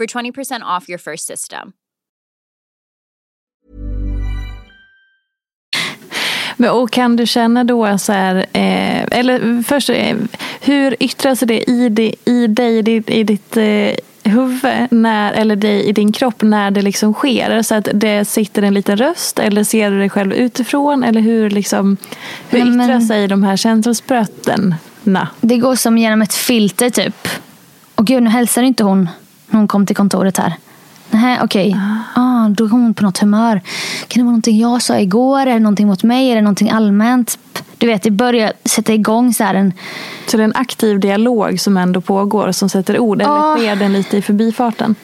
for 20% off your first system. Men, och kan du känna då så här, eh, eller först, eh, hur yttrar sig det i, di, i dig, i ditt, i ditt eh, huvud, när, eller dig, i din kropp när det liksom sker? Så att det sitter en liten röst eller ser du dig själv utifrån? Eller hur, liksom, hur Nej, men- yttrar sig de här känslosprötena? Det går som genom ett filter typ. Och gud, nu hälsar inte hon hon kom till kontoret här. Nej, okej. Ah, då är hon på något humör. Kan det vara någonting jag sa igår? Är det någonting mot mig? Är det någonting allmänt? Du vet, det börjar sätta igång så här en... Så det är en aktiv dialog som ändå pågår som sätter ord? Eller Ja. sker den lite i förbifarten?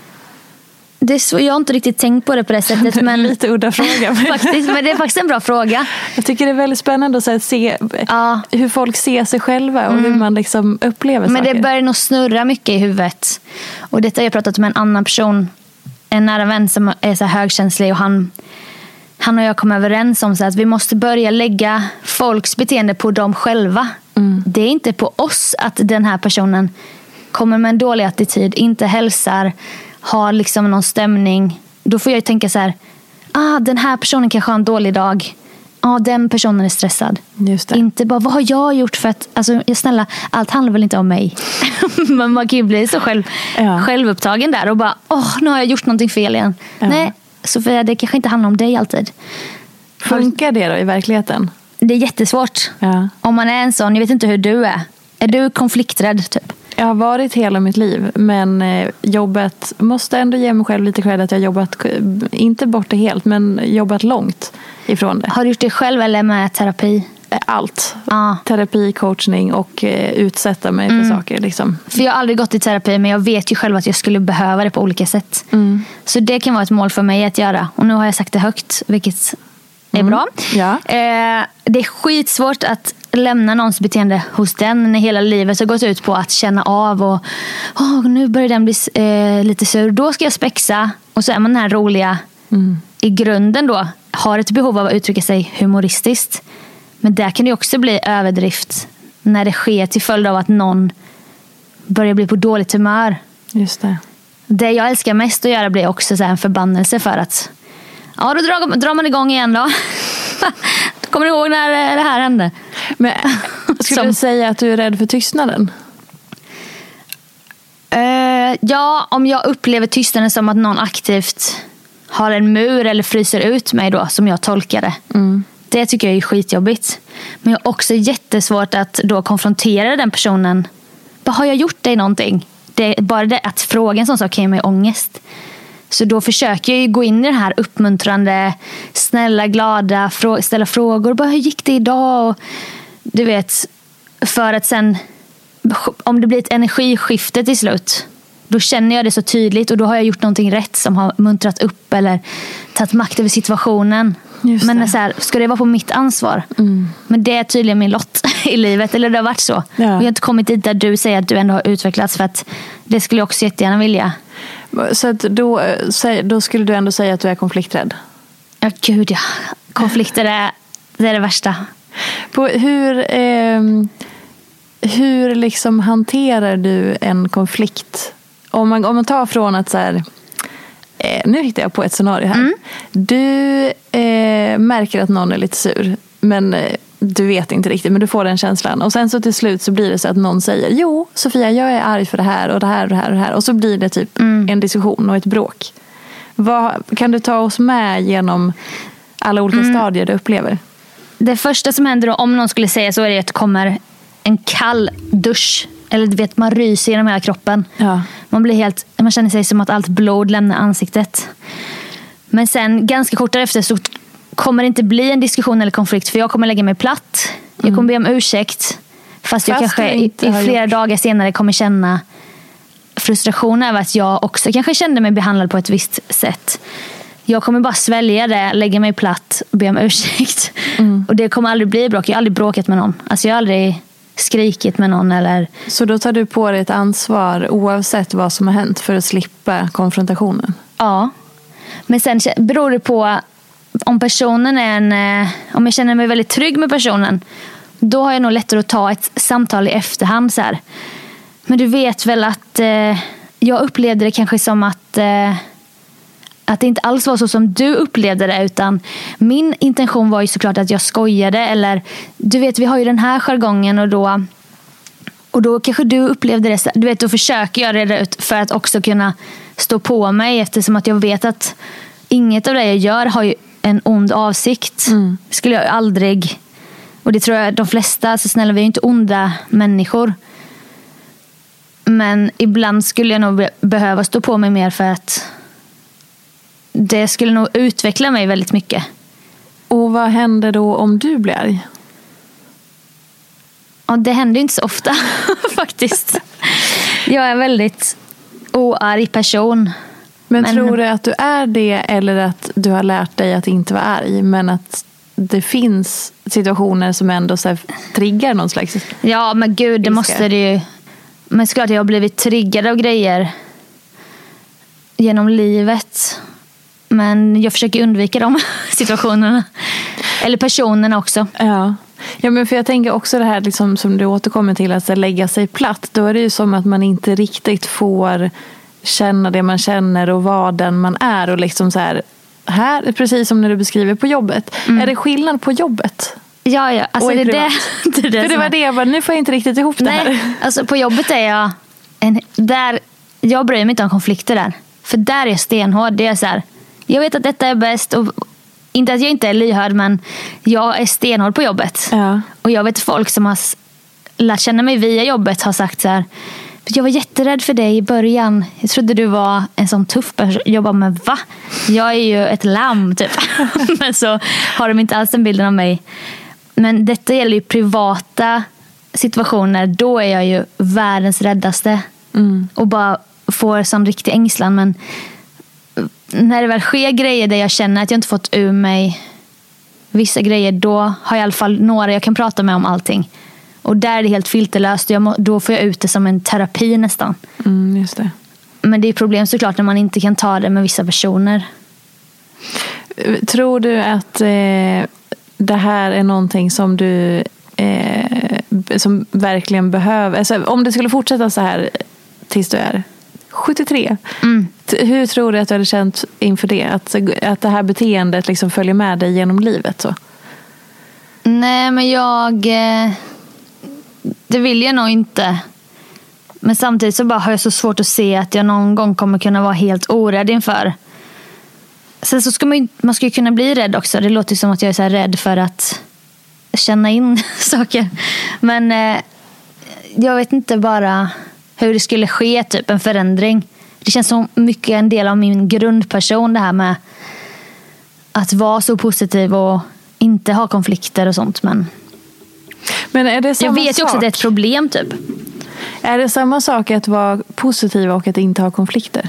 Det är så, jag har inte riktigt tänkt på det på det sättet. Men, lite udda fråga. men- faktiskt, men det är faktiskt en bra fråga. Jag tycker det är väldigt spännande att se Ja. hur folk ser sig själva och hur man liksom upplever Men saker. det börjar nog snurra mycket i huvudet. Och detta har jag pratat med en annan person, en nära vän som är så högkänslig. Och han, han och jag kom överens om så att vi måste börja lägga folks beteende på dem själva. Det är inte på oss att den här personen kommer med en dålig attityd, inte hälsar, har liksom någon stämning. Då får jag ju tänka så här, ah, den här personen kanske har en dålig dag. Ja, den personen är stressad. Inte bara, vad har jag gjort för att... Alltså, jag snälla, allt handlar väl inte om mig. Men man kan ju bli så själv, Ja. självupptagen där och bara, åh, nu har jag gjort någonting fel igen. Ja. Nej, Sofia, det kanske inte handlar om dig alltid. Funkar det då i verkligheten? Det är jättesvårt. Ja. Om man är en sån, jag vet inte hur du är. Är du konflikträdd typ? Jag har varit hela mitt liv men eh, jobbet, måste ändå ge mig själv lite cred att jag har jobbat, inte bort det helt, men jobbat långt ifrån det. Har du gjort det själv eller med terapi? Eh, Allt. Ja. Terapi, coachning och eh, utsätta mig för saker. Liksom. För jag har aldrig gått i terapi men jag vet ju själv att jag skulle behöva det på olika sätt. Mm. Så det kan vara ett mål för mig att göra. Och nu har jag sagt det högt, vilket är bra. Ja. Eh, det är skitsvårt att lämna någons beteende hos den när hela livet har gått ut på att känna av och "Åh, nu börjar den bli eh, lite sur. Då ska jag spexa. Och så är man den här roliga i grunden då. Har ett behov av att uttrycka sig humoristiskt. Men där kan det också bli överdrift när det sker till följd av att någon börjar bli på dåligt humör. Just det. Det jag älskar mest att göra blir också så en förbannelse för att Ja, då drar, drar man igång igen då. Kommer du ihåg när det här hände? Men, skulle Som- du säga att du är rädd för tystnaden? Eh, ja, om jag upplever tystnaden som att någon aktivt har en mur eller fryser ut mig då, som jag tolkar det. Det tycker jag är skitjobbigt. Men jag har också jättesvårt att då konfrontera den personen. Bara, har jag gjort dig någonting? Det, bara det att fråga en sån sak kan ge mig ångest. Så då försöker jag ju gå in i det här uppmuntrande, snälla, glada, ställa frågor. Bara, hur gick det idag? Och, du vet, för att sen, om det blir ett energiskifte till slut, då känner jag det så tydligt och då har jag gjort någonting rätt som har muntrat upp eller tagit makt över situationen. Just Men det. Mm. så här, ska det vara på mitt ansvar? Men det är tydligen min lott i livet, eller det har varit så. Ja. Och jag har inte kommit dit där du säger att du ändå har utvecklats för att det skulle jag också jättegärna vilja. Så då, eh, då skulle du ändå säga att du är konflikträdd? Ja, gud ja. Konflikter är det, är det värsta. På hur ehm, hur liksom hanterar du en konflikt? Om man, om man tar från att så här, eh, nu hittar jag på ett scenario här. Du eh, märker att någon är lite sur, men eh, du vet inte riktigt, men du får den känslan. Och sen så till slut så blir det så att någon säger, jo Sofia jag är arg för det här och det här och det här. Och, det här. och så blir det typ en diskussion och ett bråk. Vad, kan du ta oss med genom alla olika stadier du upplever? Det första som händer då, om någon skulle säga så, är det att det kommer en kall dusch. Eller du vet, man ryser genom hela kroppen. Ja. Man, blir helt, man känner sig som att allt blod lämnar ansiktet. Men sen ganska kort därefter så kommer det inte bli en diskussion eller konflikt. För jag kommer lägga mig platt. Jag kommer be om ursäkt. Fast, jag Mm. Fast kanske du i, flera gjort. dagar senare kommer känna frustration över att jag också kanske kände mig behandlad på ett visst sätt. Jag kommer bara svälja det, lägga mig platt och be om ursäkt. Mm. Och det kommer aldrig bli bråk. Jag har aldrig bråkat med någon. Alltså jag har aldrig skrikit med någon eller Så då tar du på dig ett ansvar oavsett vad som har hänt för att slippa konfrontationen? Ja. Men sen beror det på om personen är en... Eh, om jag känner mig väldigt trygg med personen. Då har jag nog lättare att ta ett samtal i efterhand. Så här. Men du vet väl att... eh, jag upplevde det kanske som att eh, att det inte alls var så som du upplevde det utan min intention var ju såklart att jag skojade eller du vet vi har ju den här jargongen och då och då kanske du upplevde det, du vet då försöker jag reda ut för att också kunna stå på mig eftersom att jag vet att inget av det jag gör har ju en ond avsikt. Mm. Skulle jag aldrig, och det tror jag de flesta, så snälla vi är ju inte onda människor. Men ibland skulle jag nog behöva stå på mig mer för att det skulle nog utveckla mig väldigt mycket. Och vad händer då om du blir arg? Ja, det händer inte så ofta faktiskt. Jag är en väldigt oarg person. Men, men, tror du att du är det eller att du har lärt dig att inte vara arg men att det finns situationer som ändå så triggar någon slags Ja men gud det måste det ju. Men såklart jag har blivit triggad av grejer genom livet. Men jag försöker undvika de situationerna. Eller personerna också. Ja. Ja, men för jag tänker också det här liksom, som du återkommer till, att lägga sig platt. Då är det ju som att man inte riktigt får känna det man känner och vara den man är. Och liksom så här, här, precis som när du beskriver på jobbet. Mm. Är det skillnad på jobbet? Ja, ja. Alltså, det, det, det, det, det var det jag bara, nu får jag inte riktigt ihop Nej, det här. Alltså, på jobbet är jag, en, där, jag bryr mig inte om konflikter där. För där är jag stenhård. Det är så här, jag vet att detta är bäst. Och, inte att jag inte är lyhörd men jag är stenhård på jobbet. Ja. Och jag vet folk som har lärt känna mig via jobbet har sagt så här. Jag var jätterädd för dig i början. Jag trodde du var en sån tuff person. Jag bara, men va? Jag är ju ett lamm typ. men så har de inte alls den bilden av mig. Men detta gäller ju privata situationer. Då är jag ju världens räddaste. Mm. Och bara får sån riktig ängslan. Men när det väl sker grejer där jag känner att jag inte fått ur mig vissa grejer, då har jag i alla fall några jag kan prata med om allting. Och där är det helt filterlöst. Må, då får jag ut det som en terapi nästan. Mm, just det. Men det är problem såklart när man inte kan ta det med vissa personer. Tror du att eh, det här är någonting som du eh, som verkligen behöver... Alltså, om det skulle fortsätta så här tills du är 73. Mm. Hur tror du att du hade känt inför det? Att, att det här beteendet liksom följer med dig genom livet? så? Nej, men jag... Eh, det vill jag nog inte. Men samtidigt så bara har jag så svårt att se att jag någon gång kommer kunna vara helt orädd inför. Sen så ska man, man ska ju kunna bli rädd också. Det låter som att jag är så rädd för att känna in saker. Men eh, jag vet inte bara hur det skulle ske, typ en förändring. Det känns som mycket en del av min grundperson det här med att vara så positiv och inte ha konflikter och sånt. Men, men är det samma jag vet ju också sak? att det är ett problem. typ. Är det samma sak att vara positiv och att inte ha konflikter?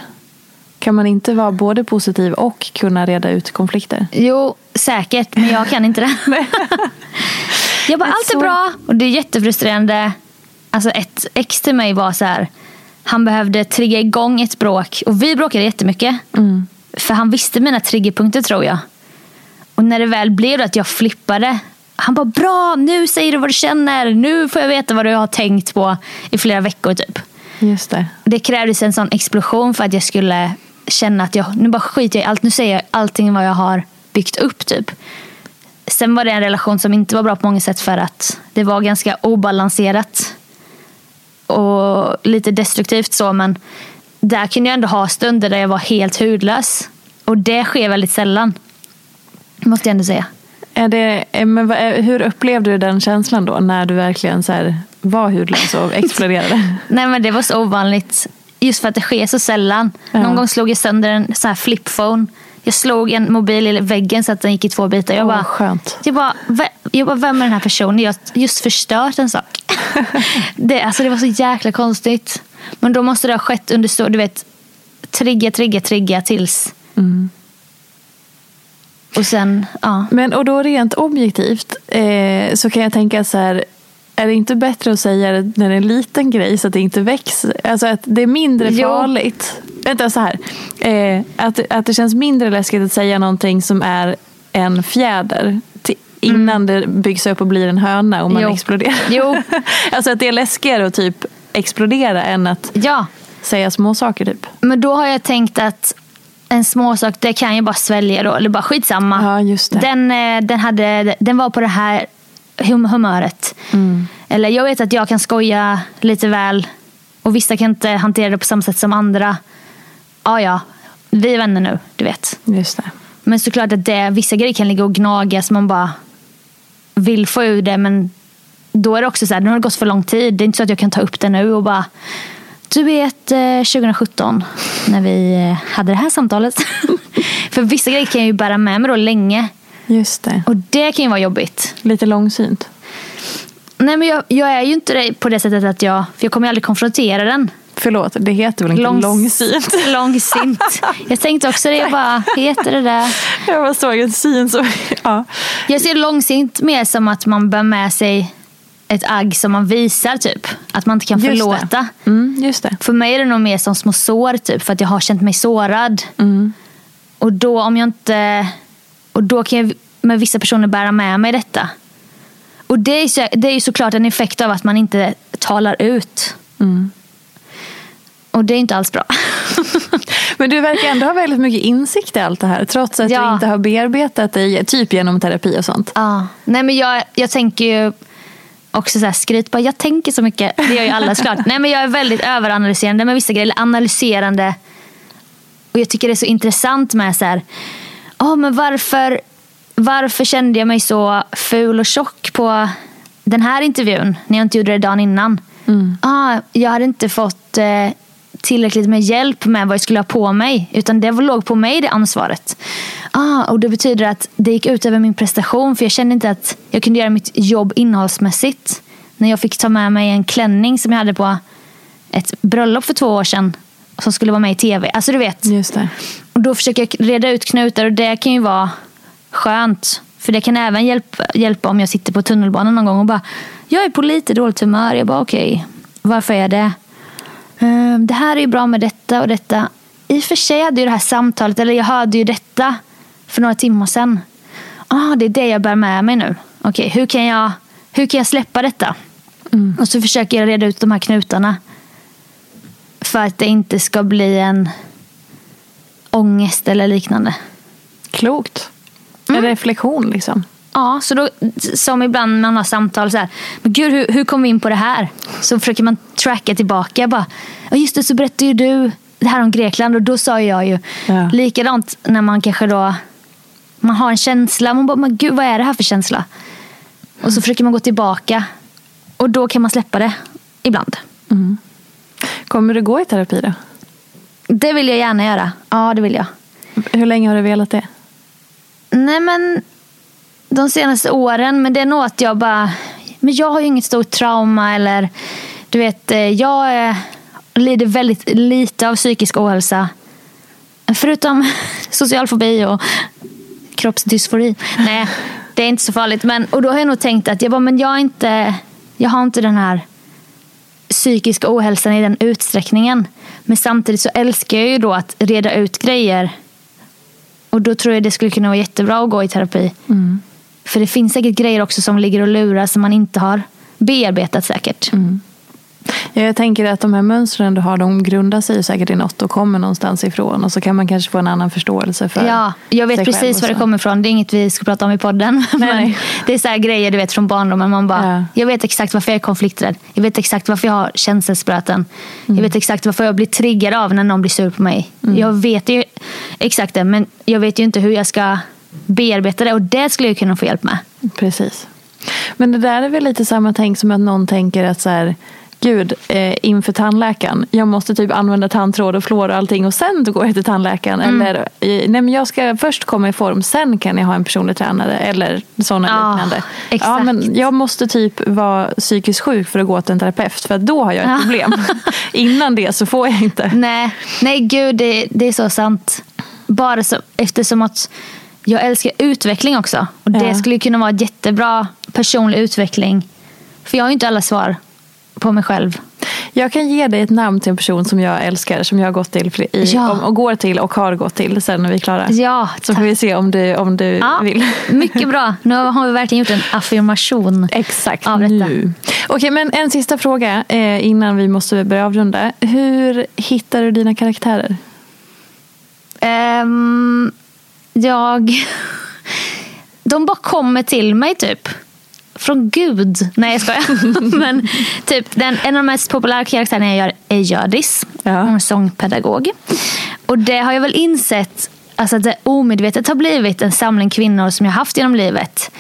Kan man inte vara både positiv och kunna reda ut konflikter? Jo, säkert. Men jag kan inte det. jag bara, allt är bra och det är jättefrustrerande. Alltså ett ex till mig var så här. Han behövde trigga igång ett bråk. Och vi bråkade jättemycket. Mm. För han visste mina triggerpunkter tror jag. Och när det väl blev att jag flippade. Han bara bra, nu säger du vad du känner. Nu får jag veta vad du har tänkt på i flera veckor typ. Just det. Det krävdes en sån explosion för att jag skulle känna att jag, nu bara skiter jag i allt. Nu säger jag allting vad jag har byggt upp typ. Sen var det en relation som inte var bra på många sätt för att det var ganska obalanserat och lite destruktivt så men där kunde jag ändå ha stunder där jag var helt hudlös. Och det sker väldigt sällan. Måste jag ändå säga. Är det, men hur upplevde du den känslan då när du verkligen så här var hudlös och exploderade? Nej men det var så ovanligt. Just för att det sker så sällan. Ja. Någon gång slog jag sönder en så här flipphone jag slog en mobil i väggen så att den gick i två bitar. Jag bara, skönt. Jag bara, jag bara, vem är den här personen? Jag har just förstört en sak. det, alltså det var så jäkla konstigt. Men då måste det ha skett under så, du vet, trigga, trigga, trigga tills... Mm. Och sen, ja. Men och då rent objektivt eh, så kan jag tänka så här, är det inte bättre att säga det när det är en liten grej så att det inte växer? Alltså att det är mindre farligt. Vänta, så här. Eh, att, att det känns mindre läskigt att säga någonting som är en fjäder till, innan mm. det byggs upp och blir en höna och man jo. exploderar. Jo. alltså att det är läskigare att typ explodera än att ja. säga små saker typ. Men då har jag tänkt att en småsak, det kan jag bara svälja då. Eller bara skitsamma. Ja, just det. Den, eh, den, hade, den var på det här hum- humöret. Mm. Eller jag vet att jag kan skoja lite väl. Och vissa kan inte hantera det på samma sätt som andra. Ja, ja. Vi är vänner nu, du vet. Just det. Men såklart att det, vissa grejer kan ligga och gnaga som man bara vill få ur det. Men då är det också så här, nu har det gått för lång tid. Det är inte så att jag kan ta upp det nu och bara du vet eh, 2017 när vi eh, hade det här samtalet. för vissa grejer kan jag ju bära med mig då länge. Just det. Och det kan ju vara jobbigt. Lite långsynt. Nej men jag, jag är ju inte det på det sättet att jag, för jag kommer ju aldrig konfrontera den. Förlåt, det heter väl inte Långs- långsynt? Långsint. Jag tänkte också det, jag bara, heter det där? Jag bara såg en syn så... Ja. Jag ser långsint mer som att man bär med sig ett agg som man visar typ. Att man inte kan Just det. förlåta. Mm, just det. För mig är det nog mer som små sår typ. För att jag har känt mig sårad. Och då om jag inte... Och då kan jag med vissa personer bära med mig detta. Och det är, så, det är ju såklart en effekt av att man inte talar ut. Och det är inte alls bra. Men du verkar ändå ha väldigt mycket insikt i allt det här. Trots att Ja. du inte har bearbetat det typ genom terapi och sånt. Ja. Nej men jag, jag tänker ju också så här skryt bara, jag tänker så mycket. Det gör ju alla såklart. Nej men jag är väldigt överanalyserande med vissa grejer. Eller analyserande. Och jag tycker det är så intressant med så här, "Ja, men varför, varför kände jag mig så ful och tjock på den här intervjun när jag inte gjorde det dagen innan? Ah, jag hade inte fått eh, tillräckligt med hjälp med vad jag skulle ha på mig. Utan det var- låg på mig det ansvaret. Ah, och det betyder att det gick ut över min prestation. För jag kände inte att jag kunde göra mitt jobb innehållsmässigt. När jag fick ta med mig en klänning som jag hade på ett bröllop för två år sedan. Som skulle vara med i tv. Alltså du vet. Just det. Och då försöker jag reda ut knutar och det kan ju vara skönt. För det kan även hjälpa, hjälpa om jag sitter på tunnelbanan någon gång och bara Jag är på lite dåligt humör. Jag bara okej, varför är jag det? Ehm, det här är ju bra med detta och detta. I och för sig hade ju det här samtalet, eller jag hörde ju detta för några timmar sedan. Ah, det är det jag bär med mig nu. Okej, hur, kan jag, hur kan jag släppa detta? Och så försöker jag reda ut de här knutarna. För att det inte ska bli en ångest eller liknande. Klokt. Mm. En reflektion liksom. Ja, så då, som ibland man har samtal så här. Men gud, hur, hur kom vi in på det här? Så försöker man tracka tillbaka. Bara, ja, just det, så berättade ju du det här om Grekland och då sa jag ju Ja. likadant när man kanske då man har en känsla. Man bara, men gud, vad är det här för känsla? Och så försöker man gå tillbaka och då kan man släppa det ibland. Kommer du gå i terapi då? Det vill jag gärna göra. Ja, det vill jag. Hur länge har du velat det? Nej men de senaste åren, men det är nog att jag bara, men jag har ju inget stort trauma eller du vet, eh, jag lider väldigt lite av psykisk ohälsa. Förutom social fobi och kroppsdysfori. Nej, det är inte så farligt. Men, och då har jag nog tänkt att jag, bara, men jag, är inte, jag har inte den här psykiska ohälsan i den utsträckningen. Men samtidigt så älskar jag ju då att reda ut grejer. Och då tror jag det skulle kunna vara jättebra att gå i terapi. Mm. För det finns säkert grejer också som ligger och lurar som man inte har bearbetat säkert. Ja, jag tänker att de här mönstren du har, de grundar sig säkert i något och kommer någonstans ifrån. Och så kan man kanske få en annan förståelse för Ja, jag vet precis var det kommer ifrån. Det är inget vi ska prata om i podden. Men Nej. det är så här grejer du vet från barndomen. Man bara, Ja. Jag vet exakt varför jag är konflikträdd. Jag vet exakt varför jag har känselspröten. Mm. Jag vet exakt varför jag blir triggad av när någon blir sur på mig. Mm. Jag vet ju exakt det, men jag vet ju inte hur jag ska bearbeta det. Och det skulle jag kunna få hjälp med. Precis. Men det där är väl lite samma tänk som att någon tänker att så här, gud, eh, inför tandläkaren, jag måste typ använda tandtråd och flår och allting och sen går jag till tandläkaren. Mm. Eller, eh, nej men jag ska först komma i form, sen kan jag ha en personlig tränare eller sådana Ja, liknande. Ja, exakt. men jag måste typ vara psykiskt sjuk för att gå till en terapeut för då har jag ett Ja. problem. Innan det så får jag inte. Nej, nej gud det, det är så sant. Bara så, eftersom att jag älskar utveckling också. Och det Ja. skulle kunna vara jättebra personlig utveckling. För jag har ju inte alla svar på mig själv. Jag kan ge dig ett namn till en person som jag älskar, som jag har gått till i, Ja. om, och går till och har gått till sen när vi är klara. Ja, Så får vi se om du, om du Ja, vill. mycket bra. Nu har vi verkligen gjort en affirmation. Exakt Av detta. nu. Okej, men en sista fråga eh, innan vi måste börja avrunda. Hur hittar du dina karaktärer? Ehm, jag... De bara kommer till mig typ. Från Gud. Nej jag skojar. Men typ den, en av de mest populära karaktärerna jag gör är Hjördis. Ja. Hon är sångpedagog. Och det har jag väl insett alltså att det omedvetet har blivit en samling kvinnor som jag haft genom livet.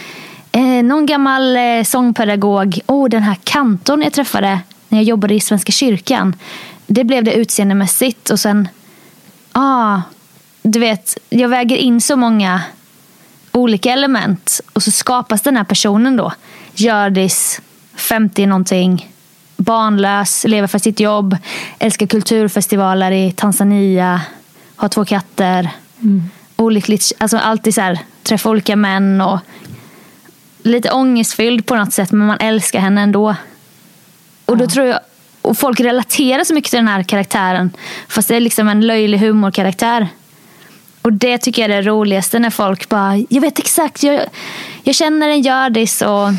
Eh, någon gammal eh, sångpedagog. Oh, den här kantorn jag träffade när jag jobbade i Svenska kyrkan. Det blev det utseendemässigt. Och sen ah, du vet, jag väger in så många olika element och så skapas den här personen då. Gördis, 50 någonting, barnlös, lever för sitt jobb, älskar kulturfestivaler i Tanzania, har två katter. Olyckligt, alltså alltid så här, träffa olika män och lite ångestfylld på något sätt men man älskar henne ändå. Och då tror jag, och folk relaterar så mycket till den här karaktären. Fast det är liksom en löjlig humorkaraktär. Och det tycker jag är det roligaste när folk bara, jag vet exakt, jag, jag känner en Hjördis och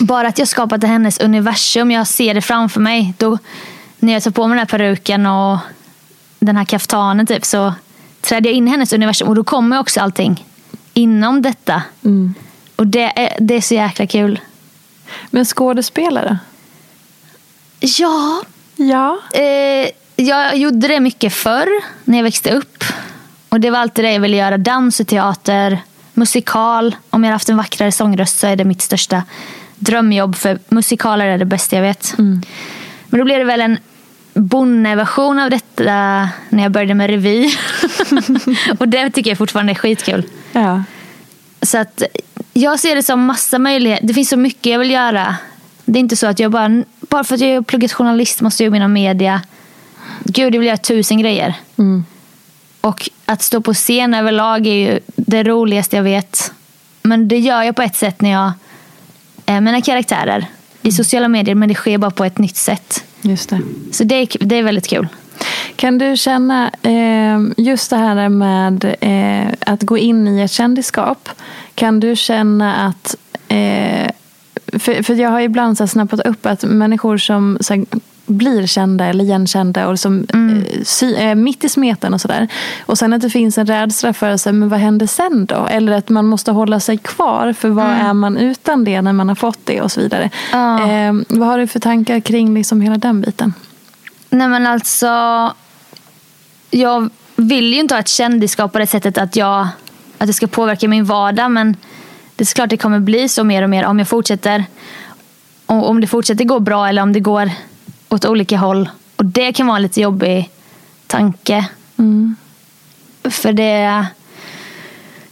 bara att jag skapat hennes universum, jag ser det framför mig. Då, när jag tar på mig den här peruken och den här kaftanen typ så träder jag in i hennes universum och då kommer också allting inom detta. Och det är, det är så jäkla kul. Men skådespelare? Ja, Ja. Eh, jag gjorde det mycket förr när jag växte upp. Och det var alltid det jag ville göra. Dans och teater, musikal. Om jag hade haft en vackrare sångröst så är det mitt största drömjobb. För musikaler är det bästa jag vet. Men då blev det väl en bonneversion av detta när jag började med revy. och det tycker jag fortfarande är skitkul. ja. Så att jag ser det som massa möjligheter. Det finns så mycket jag vill göra. Det är inte så att jag bara, bara för att jag har pluggat journalist måste jag jobba inom media. Gud, jag vill göra tusen grejer. Och att stå på scen överlag är ju det roligaste jag vet. Men det gör jag på ett sätt när jag är mina karaktärer i sociala medier. Men det sker bara på ett nytt sätt. Just det. Så det är, det är väldigt kul. Kan du känna eh, just det här med eh, att gå in i ett kändisskap. Kan du känna att eh, för, för jag har ibland så snappat upp att människor som så här, blir kända eller igenkända och som eh, sy, eh, mitt i smeten och sådär. Och sen att det finns en rädsla för sig, men vad händer sen då? Eller att man måste hålla sig kvar för vad är man utan det när man har fått det och så vidare. Ja. Eh, vad har du för tankar kring liksom hela den biten? Nej men alltså. Jag vill ju inte ha ett kändisskap på det sättet att, jag, att det ska påverka min vardag. Men det är klart det kommer bli så mer och mer om jag fortsätter. Om det fortsätter gå bra eller om det går åt olika håll. Och det kan vara en lite jobbig tanke. För det...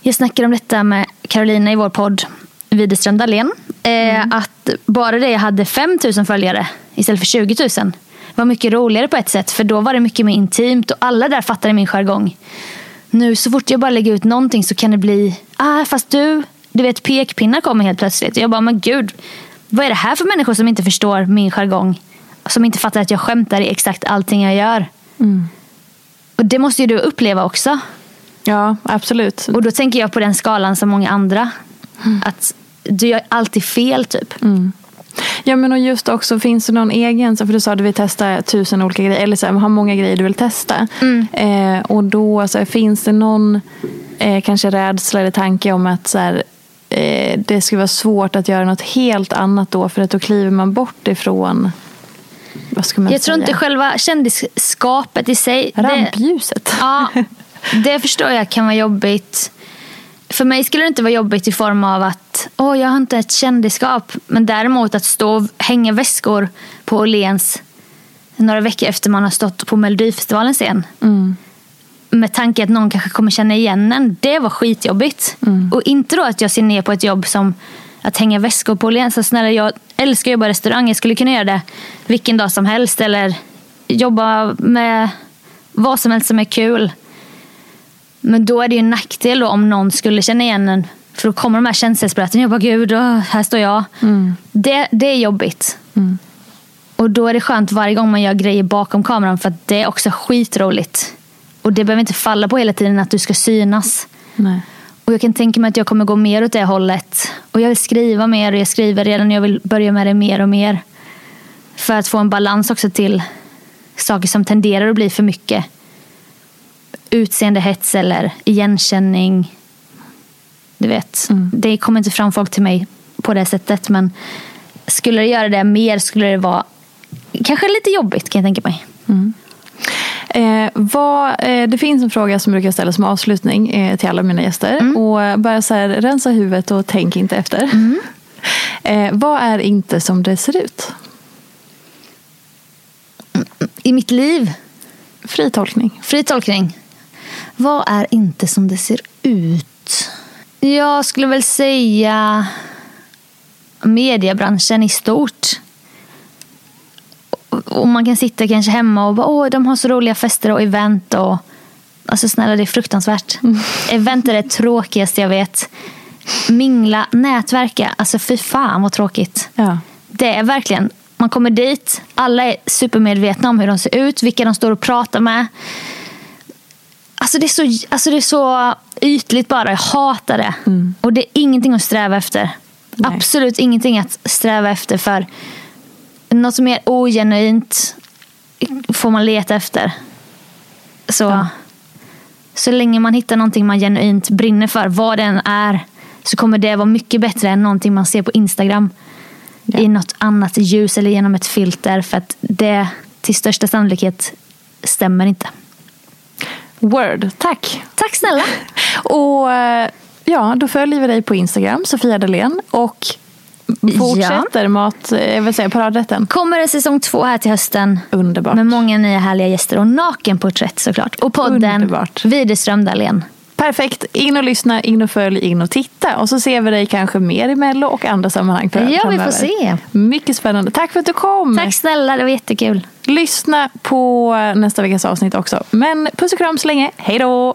Jag snackade om detta med Carolina i vår podd Widerström Dahlén. Eh, Att bara det jag hade 5 000 följare istället för 20 000 var mycket roligare på ett sätt. För då var det mycket mer intimt och alla där fattade min jargong. Nu så fort jag bara lägger ut någonting så kan det bli, ah fast du, du vet pekpinnar kommer helt plötsligt. Och jag bara, men gud, vad är det här för människor som inte förstår min jargong? Som inte fattar att jag skämtar i exakt allting jag gör. Och det måste ju du uppleva också. Ja, absolut. Och då tänker jag på den skalan som många andra. Att du gör alltid fel typ. Ja men och just också, finns det någon egen, för du sa att du vill testa tusen olika grejer, eller så här, har många grejer du vill testa. Eh, och då så här, finns det någon eh, kanske rädsla eller tanke om att så här, eh, det skulle vara svårt att göra något helt annat då, för att då kliver man bort ifrån, vad ska man Jag tror säga? inte själva kändisskapet i sig. det- Rampljuset. Ja, det förstår jag kan vara jobbigt. För mig skulle det inte vara jobbigt i form av att åh, jag har inte ett kändisskap. Men däremot att stå och hänga väskor på Åhléns några veckor efter man har stått på Melodifestivalens scen. Med tanke att någon kanske kommer känna igen en. Det var skitjobbigt. Och inte då att jag ser ner på ett jobb som att hänga väskor på Åhléns. Snälla, jag älskar att jobba i restaurang. Jag skulle kunna göra det vilken dag som helst. Eller jobba med vad som helst som är kul. Men då är det ju en nackdel om någon skulle känna igen en. För då kommer de här känselspröten. Jag bara, gud, åh, här står jag. Det, det är jobbigt. Och då är det skönt varje gång man gör grejer bakom kameran för att det är också skitroligt. Och det behöver inte falla på hela tiden att du ska synas. Nej. Och jag kan tänka mig att jag kommer gå mer åt det hållet. Och jag vill skriva mer och jag skriver redan. Jag vill börja med det mer och mer. För att få en balans också till saker som tenderar att bli för mycket. Utseendehets eller igenkänning. Du vet, Mm. det kommer inte fram folk till mig på det sättet. Men skulle det göra det mer skulle det vara kanske lite jobbigt kan jag tänka mig. Eh, vad, eh, det finns en fråga som brukar ställa som avslutning eh, till alla mina gäster. Mm. Och eh, bara så här, rensa huvudet och tänk inte efter. Mm. Eh, vad är inte som det ser ut? I mitt liv, Fri tolkning. fri tolkning. Vad är inte som det ser ut? Jag skulle väl säga mediebranschen i stort. Och man kan sitta kanske hemma och bara, åh, de har så roliga fester och event. Och... Alltså snälla, det är fruktansvärt. Event är det tråkigaste jag vet. Mingla, nätverka, alltså fy fan vad tråkigt. Ja. Det är verkligen, man kommer dit, alla är supermedvetna om hur de ser ut, vilka de står och pratar med. Alltså det är så, alltså det är så ytligt bara, jag hatar det. Och det är ingenting att sträva efter. Nej. Absolut ingenting att sträva efter för något som är ogenuint får man leta efter. Så, Ja. så länge man hittar någonting man genuint brinner för, vad det än är, så kommer det vara mycket bättre än någonting man ser på Instagram Ja. i något annat ljus eller genom ett filter. För att det till största sannolikhet stämmer inte. Word, tack. Tack snälla! Och eh, ja, då följer vi dig på Instagram, Sofia Dalén. Och fortsätter mat, eh, jag vill säga paradrätten. Kommer det säsong två här till hösten. Underbart. Med många nya härliga gäster och nakenporträtt såklart. Och podden Underbart. Widerström Dahlén. Perfekt. In och lyssna, in och följ, in och titta. Och så ser vi dig kanske mer i Mello och andra sammanhang för- Ja, vi får se. Mycket spännande. Tack för att du kom. Tack snälla, det var jättekul. Lyssna på nästa veckas avsnitt också. Men puss och kram så länge. Hej då!